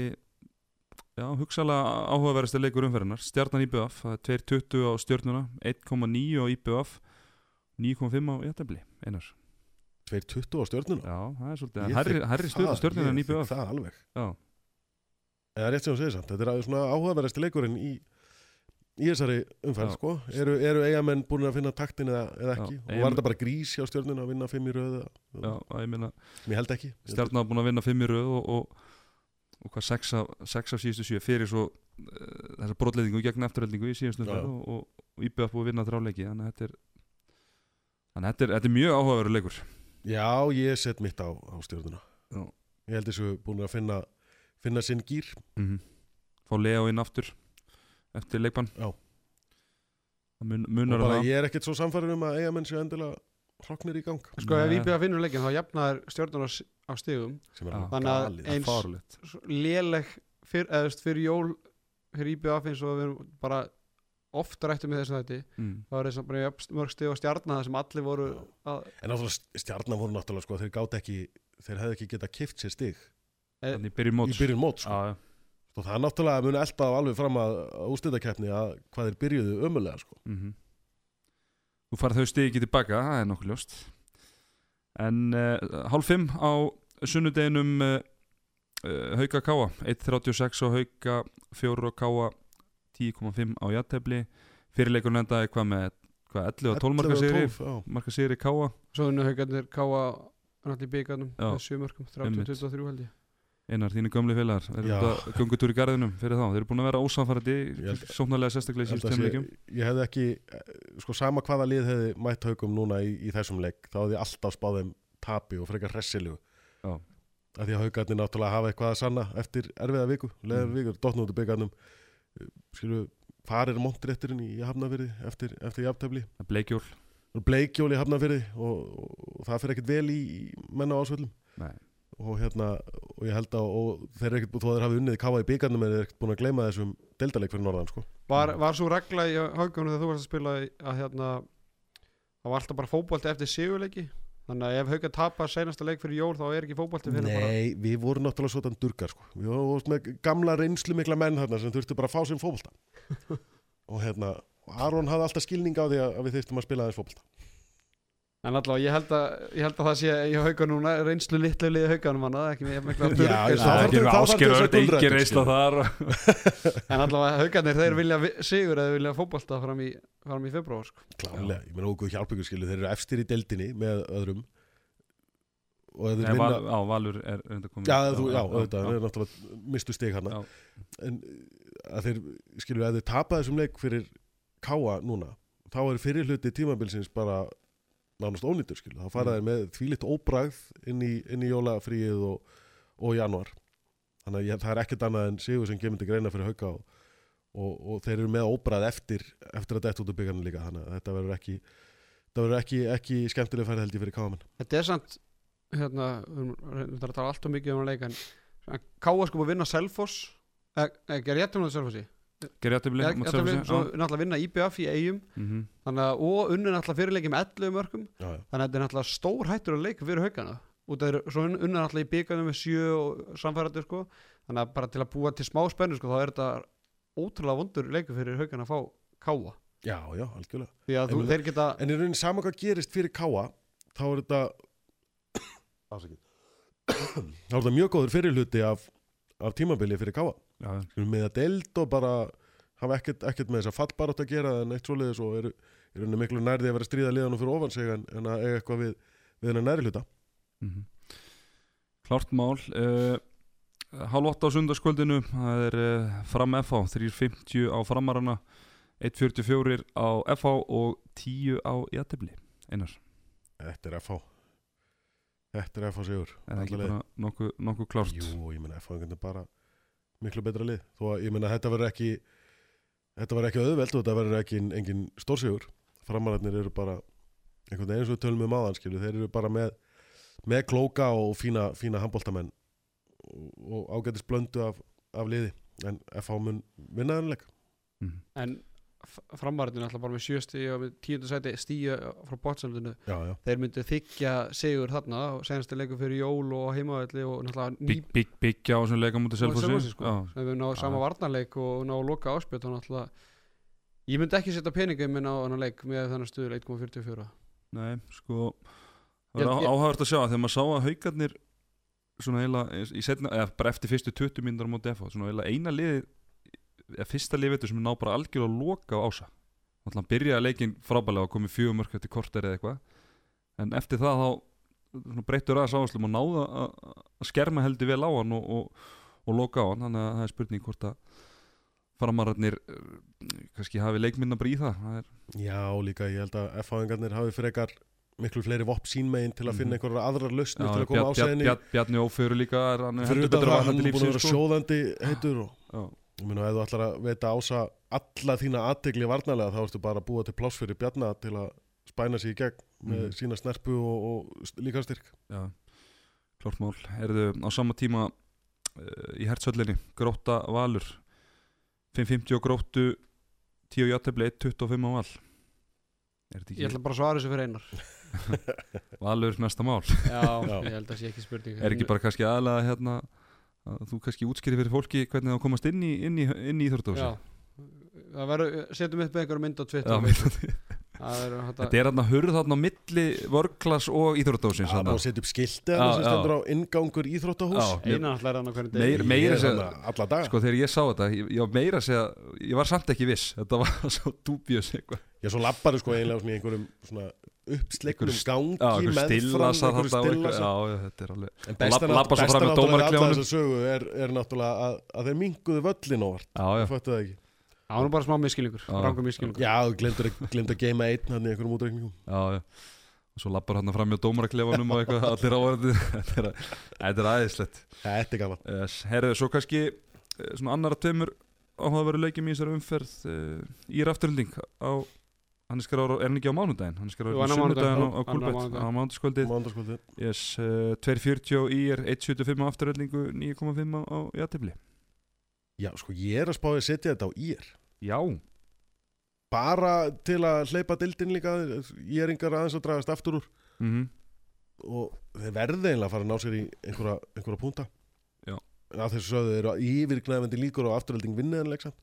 já, hugsalega áhugaverðasti leikur umferðinar stjarnan IBF, það er 2.20 á stjörnuna 1.9 á IBF 9.5 á jættabli einar. 2.20 á stjörnuna? Já, það er svolítið stjörn það, stjörnuna en IBF það alveg. Já, eða rétt sem þú segir samt, þetta er aðeins svona áhugaverðasti leikurinn í, í þessari umferð Já. sko. eru, eru eigamenn búin að finna taktin eða, eða Já, ekki, og Eyjamenn- var þetta bara grís hjá stjörnuna að vinna fimm í röð já, ég meina ég held ekki. Stjarnan hafa búin að vinna 5 í röð og, og, og hvað 6 af, sex af síðustu 7 fyrir svo uh, þessa brotleiðingu gegn eftirheldingu í síðustu umferð og, og, IBF búið að vinna þrjáleiki þannig að þetta er að þetta er, þetta er mjög áhugaverður leikur. Já, ég set mitt á, á stjörnuna Já. ég held þessu búin að finna finna sinn gýr mm -hmm. fá Leo inn aftur eftir leikbann. Mun, munar bara það. ég er ekkert svo samfæður um að eigamenn séu endilega hrokknir í gang. Sko ef. IBF vinnur leikin þá jafnar stjórnur á, s- á stigum sem er Já. alveg Þannig að galið eins- fárlegt Svo léleg fyr, fyrir jól fyrir IBF eins og við erum bara ofta rættum með þessu þetta mm. það var þess að bara mörg stig á stjarnar sem allir voru að, en náttúrulega stjarnan voru náttúrulega sko, þeir gátt ekki þeir hefði ekki getað kift sér stig e, í byrjun mót sko. Já, já. og það er náttúrulega muni elda alveg fram að, úrstættakeppni að hvað þeir byrjuðu ömulega sko. mm Þú farið þau stigi ekki tilbaka, það er nokkuð ljóst En uh, hálf fimm á sunnudeginum uh, Hauka Káa 1.36 og Hauka 4 og Káa 10.5 á jættefli Fyrirleikurinn endaði hvað með hvað, 11 og 12 marka 11 og sigri 12, já. marka sigri Káa svo unnu haugarnir káa náttúrulega í með sjömörkum Einmitt. 30-23 held ég Einar, þínu gömli félagar út að göngutúr í garðinum fyrir þá? Þeir eru búin að vera held- Sóknarlega sérstaklega í síðust leikjum ég hefði ekki eh, sko sama hvaða lið hefði mætt haugum núna í, í þessum leik þá hefði alltaf spáð þeim tapi og frekar hressilegu. Já. að því að haugarnir náttúrulega hafa eitthvað að sanna eftir erfiða viku, leðar Mm. vikur dotna út í byggarnum skilu, farir montrétturinn í hafnafyrði eftir, eftir jafntefli? Bleikjól. Bleikjól í hafnafyrði og, og það Nei. og hérna og ég held að og þeir eru ekkert, þó að þeir hafi unnið káa í byggarnum en þeir eru ekkert búin að gleyma þessum deildaleik fyrir norðan sko. var, var svo regla í haugarnum þegar þú varst að spila að hérna það var alltaf bara fótbolti eftir sigurleiki þannig að ef haugar tapar senasta leik fyrir jól þá er ekki fótbolti fyrir bara Nei, við vorum náttúrulega svona durgar sko. við vorum með gamla reynslu mikla menn þarna sem þurftu bara að fá sinn fótbolta og hérna Aron hafði alltaf skilning á því að, við þurftum að spila aðeins fótbolta En allavega, ég held að, ég held að það sé í hauga núna reynslu litlu liði hauganum hann ekki með mikla Já, durg já, eins og- það Það þarf- gerir þá þarf ásker þess að örd, engin gulrætur, reysla skilur. þar En allavega haugarnir, þeir vilja vi- sigur eða vilja fótbolta fram í, fram í februar sko. Klálega, ég okkur hjálpa ykkur skilu þeir eru efstir í deildinni með öðrum Nei, vinna val, á, Valur er reynda komið Já, þú, já, auðvitað, þeir eru náttúrulega mistu stig hana Já. en að þeir, skilur, ef þeir tapa þessum leik fyrir káa núna þá er fyrir hluti tímabilsins bara nánast ónýttur, skilur, þá fara Mm. þeir með þvílitt óbragð inn í, inn í jólafríið og, og januar þannig að það er ekkert annað en sigur sem kemur til greina fyrir hauka og, og, og þeir eru með óbrað eftir, eftir að detta út úr byggarnir líka. Þannig að þetta verður ekki ekki, ekki skemmtileg færð held ég fyrir káman Þetta er samt hérna, við erum að tala alltaf mikið um að leika en Káa sko búið að vinna Selfoss ekki rétt um það Selfossi Að vinna- svo náttúrulega vinna IBF í eigum -hmm. þannig að og unnu náttúrulega fyrirleiki með 11 mörgum já, já. þannig að þetta er náttúrulega stór hættur að leika fyrir haugana. Og það er svo unnu náttúrulega í byggarnum með 7 og samfærandi sko. Þannig að bara til að búa til smá spennu sko þá er þetta ótrúlega vondur leikur fyrir haugana að fá Káa já, já, algjörlega. Því að þú, En- þeir geta en í rauninni sama hvað gerist fyrir káa þá er þetta þá er þetta mjög góður fyrirluti af, af tímabili fyrir káa með að deild og bara hafa ekkert, ekkert með þess að fallbarátt að gera en eitt svoleiðis og eru rauninni miklu nærði að vera stríða liðanum fyrir ofan sig en, en að eiga eitthvað við, við hennar næri hluta. Mm Klárt mál uh, Hálf 8 á sundarskvöldinu Það er uh, fram FH 3.50 á framarana 1.44 á FH og 10 á jættibli Einar, Þetta er FH Þetta er FH sigur er það ekki Alla leið. bara nokkuð nokku klárt? Jú, ég meina FH er bara miklu betra lið. Þó að ég meina þetta verður ekki þetta verður ekki auðveld og þetta verður ekki engin stórsigur. Framararnir eru bara einhvern veginn eins og við tölum um aðan skilju þeir eru bara með, með klóka og fína, fína handbóltamenn og, ágætis blöndu af, af liði. En FH mun vinna þennleik mm. en framarðinu alltaf bara með sjösti og tíundu sæti stíu frá bótsöldinu Já, já, þeir myndu þykja sigur þarna og senasti leikur fyrir jól og heimavelli og náttúrulega Bygg, bygg, byggja á þessum leika mútið og Selfossi, Selfossi sko. Já, sem við náðu sama Já. varnarleik og náðu loka áspjöld og náttúrulega ég myndi ekki setja peninga minn á hann leik með þennan stuður 1.44 Nei, sko Það var áhægast að sjá að þegar maður sá að haugarnir svona í setna, eða bara eftir fyrstu 20 mínútur á móti FH, svona eiginlega eina liði fyrsta liði veitur sem ná bara algjörlega að loka á ása þannig að hann byrjaði leikin frábælega og komið fjögur mörk eftir korter eða eitthvað en eftir það þá breyttur aðeins áherslum og náða að skerma heldur vel á hann og, og, og loka á hann, þannig að það er spurning hvort að framararnir eh, kannski hafi leikminna bara í það, það er, já líka ég held að FH-ingarnir hafi frekar miklu fleiri vopp sínmegin til að finna Mhm. einhverjar aðrar lausnir til að koma ásæðinni Bjarn- Bjarni Ófeyru líka er, hann er utan betur að hann er búin að vera sko. sjóðandi heitur og Já. Ég meina, ef þú ætlar að veita ása alla þína aðtegli varnalega þá ertu bara að búa til pláss fyrir Bjarna til að spæna sig í gegn með Mhm. sína snerpu og, og líka styrk. Já, klart mál Erðu á sama tíma uh, í hertsöllinni, gróta valur 5.50 og gróttu 10 játefli, 1.25 á val Er þetta ég ætla bara að svara þessu fyrir einar valur næsta mál? já, Já. ég held að það sé ekki spurning Er ekki bara kannski aðalega hérna þú kannski útskýri fyrir fólki hvernig það komast inn í, inn í, inn í Íþróttási já. Það verður, setjum upp einhverjum mynd á Twitter Já, það er þetta er hérna hurð þarna á milli vörklass og Íþróttásin Það má setja upp að sem stendur á ingangur íþróttahús. einan alltaf er hann á hvernig er daga. Sko þegar ég sá þetta, ég, ég var meira að segja ég var samt ekki viss, þetta var svo eitthvað. Ég svo lappari sko eiginlega í einhverjum svona uppsleiknum gangi meðfram, stillasar einhverju er alveg En besta náttúrulega alla dómaraklefanum. þessa sögu er, er náttúrulega að, að þeir minguðu völlin óvart. Það föttu það ekki. það var nú bara smá miskilningur, Já. þú glemdur að, að geima einn hann í einhverjum útreikningum. já, já Og svo lappar hann fram með dómaraklefanum og eitthvað allir áverði Þetta er, þetta er aðeinslegt Þetta er gaman. yes. Herðu, svo kannski eh, svona annara tveimur áhugaveru leikjum í þessari umferð uh, í rafturlending á hann er skráður, er hann ekki á mánudaginn? Hann er skráður á á sunnudaginn á, mánudaginn, á mánudagskvöldið yes, uh, 2.40 í er 1.75 á afturöldingu 9.5 á, á játefli Já, sko ég er að spáði að setja þetta á ír. Já, Bara til að hleypa dildin líka, ég er yngar aðeins að dragast aftur úr. mhm. Og þeir verði eiginlega að fara að ná sér í einhverja, einhverja púnta Já. að þessu sögðu eru yfirgnæfandi líkur á afturölding vinniðanleik samt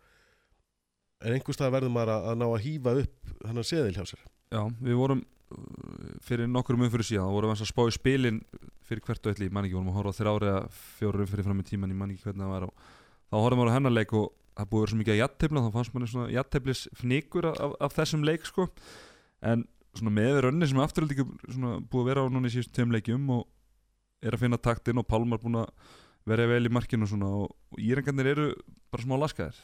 en einhver stað verður maður að, að ná að hýfa upp hennar seðil hjá sér. Já, við vorum uh, fyrir nokkrum umfyrir síðan þá vorum við að spá í spilin fyrir hvert og eitthvað, ég man ekki, vorum að horfa á þrjár eða fjórum umfyrir fram í tíman, ég man ekki hvernig það var og þá horfum við á hennar leik og það búið að vera svo mikið að jattefla, þá fannst manni svona jatteflis fnikur af, af þessum leik sko. En svona með rönni sem afturhaldi búið að vera á núna í síðustu tveim leikjum og er að finna taktinn og Pálmar búin að vera vel í markinu og svona og, og írengarnir eru bara smá laskaðir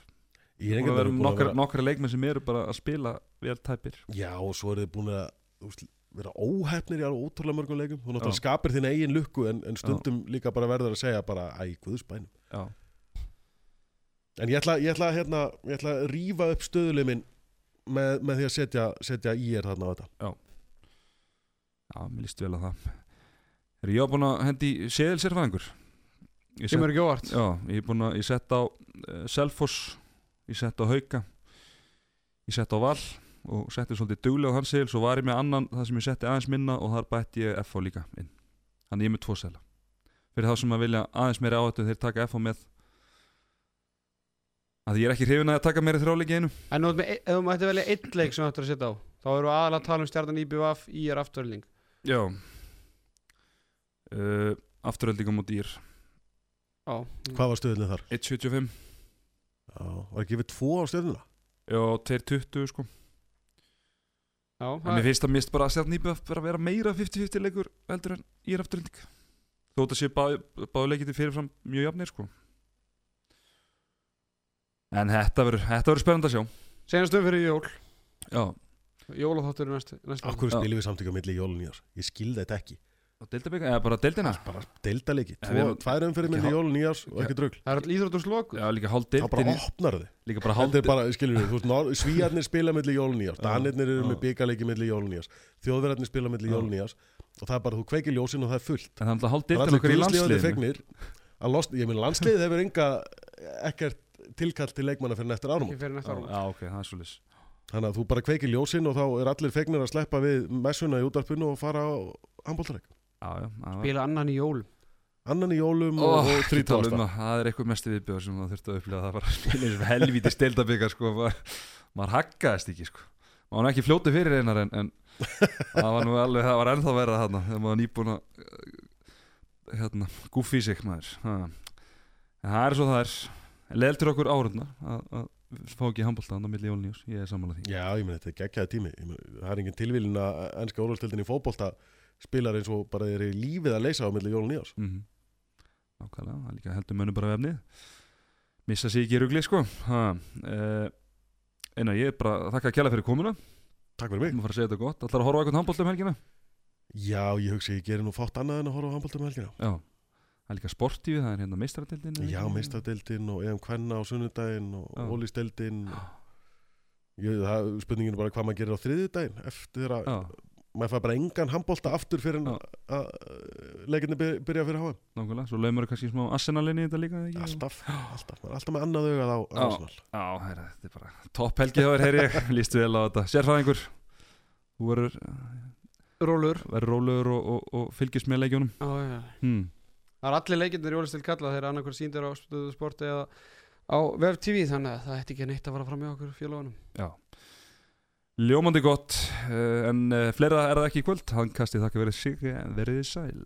Ég er að nokkra, nokkra leikmenn sem eru bara að spila vel tæpir. Já, og svo eru þið búin að þú veist, vera óhefnir í alveg ótrúlega mörgum leikum. Þú náttúrulega Já. skapir þín eigin lukku en, en stundum líka bara verður að segja bara æ, guðspænum Já. En ég ætla, ég ætla, hérna, ég ætla að rífa upp stöðuliminn með, með því að setja, setja í er þarna á þetta. Já, mér líst vel að það. Er ég á búin að hendi séðil sérfæðingur Ég Sem er ekki óvart. Já, ég er búin að, ég sett á uh, Selfoss, ég sett á Hauka. Ég sett á Val og setti svolítið duglega á hans segil. Svo var ég með annan það sem ég setti aðeins minna og þar bætti ég FH líka inn. Þannig ég er með tvo sela. Fyrir þá sem að vilja aðeins meiri áhættu þeir taka FH með. Að ég er ekki hrifin að taka meiri þráleiki einu. En nú, ef þú mætti velja einn leik sem þú ættir að setja á Þá eru aðalega að tala um stjarnan IBVF í er afturölding Já. Uh, Afturöldinga múti ír. Já, Hvað var stöðulinn þar? 1.75 Já, var ekki við tvo á stöðuna? Já, 2.20 sko já En mér finnst að mist bara að stjarnan íbjöð bara að vera meira 50-50 leikur heldur en ég er afturölding Þótt að sé báðu bá leikiti fyrirfram mjög jafnir sko En þetta verður þetta verður spennandi að sjá Senastum fyrir jól Já, Jólaþáttur er næstu, Já. spilum við samtíka milli jólun í ár? Ég skilði þetta ekki. Og deildabika, eða bara deildina Bara deilda leiki. Ja, við Tvo, erum- tvær umfyrir jólun í ár og ekki drögl. Það er all íþróttum sloku Já, líka hálf Það bara deildin opnar þið. Líka bara hálf Þetta er bara, skilur við, Svíarnir spila milli jólun í ár. Já. Danirnir eru með byggarleiki milli jólun í ár. Þjóðverðarnir spila milli Já. jólun í ár. Og það er bara, þú kveikir ljósin og það er fullt. En það er hálf deildin allir okkar í er svolítið Þannig að þú bara kveikir ljósin og þá er allir fegnir að sleppa við messuna í útarpinu og fara á handbóltareik. Já, já, Spila annan í jólum Annan í jólum Ó, og, og um 30. það. Er eitthvað mesti viðbjöður sem það þurfti að upplega það var að spila eins og helvíti steildabika sko, maður, maður haggaðist ekki sko. maður var ekki fljóti fyrir einar en, en það var nú alveg, það var ennþá verða þarna þegar maður nýbúin að hérna, í sig maður ha. en það er svo það er leiltur okkur árundna að, að fá ekki handbóltaðan á milli jólnjós, ég er sammála því Já, ég meina, þetta er geggjaði tími. Það er engin tilvílin að ennska úrvalstildin í fótbolta spilar eins og bara eru í lífið að leysa á milli jólun í ás. mm Nákvæmlega, það er líka heldur mönnum bara vefnið. Missa sig ekki í rugli sko. Ha, uh, Eina, ég er bara þakka að kjalla fyrir komuna. Takk fyrir mig. Þú fara að segja þetta gott. Ætlar að horfa á eitthvað handbólt um helgina? Já, ég hugsi, ég gerir nú fátt annað en að horfa á handbolta með helgina. Já. Það er líka sportífi, það er hérna meistaratildin Já, meistadeildin og EM Kvenna á sunnudaginn og það, spurningin er bara hvað maður gerir á þriðjudaginn eftir að maður fær bara engan handbolta aftur fyrir en Já. að leikinni byrja, fyrir háa. nákvæmlega Svo laumur kannski smá Arsenalinni í þetta líka ekki? Alltaf, alltaf, maður er alltaf með annað augað á. Arsenal. Já, herra, þetta er bara topp helgi þá er heyri ég Lístu vel á þetta Sérfræðingur Þú verður Rólur verður rólegur og, og, og fylgist með leikjónum Já, já hmm. Það er allir leikirnir í Ólistil kalla þeir annarkur síndir á sporti eða á Web TV þannig að það ætti ekki neitt að fara fram með okkur félagunum Já Ljómandi gott eh, En uh, fleira er það ekki í kvöld. Hann kasti þakka verið sig Verið sæl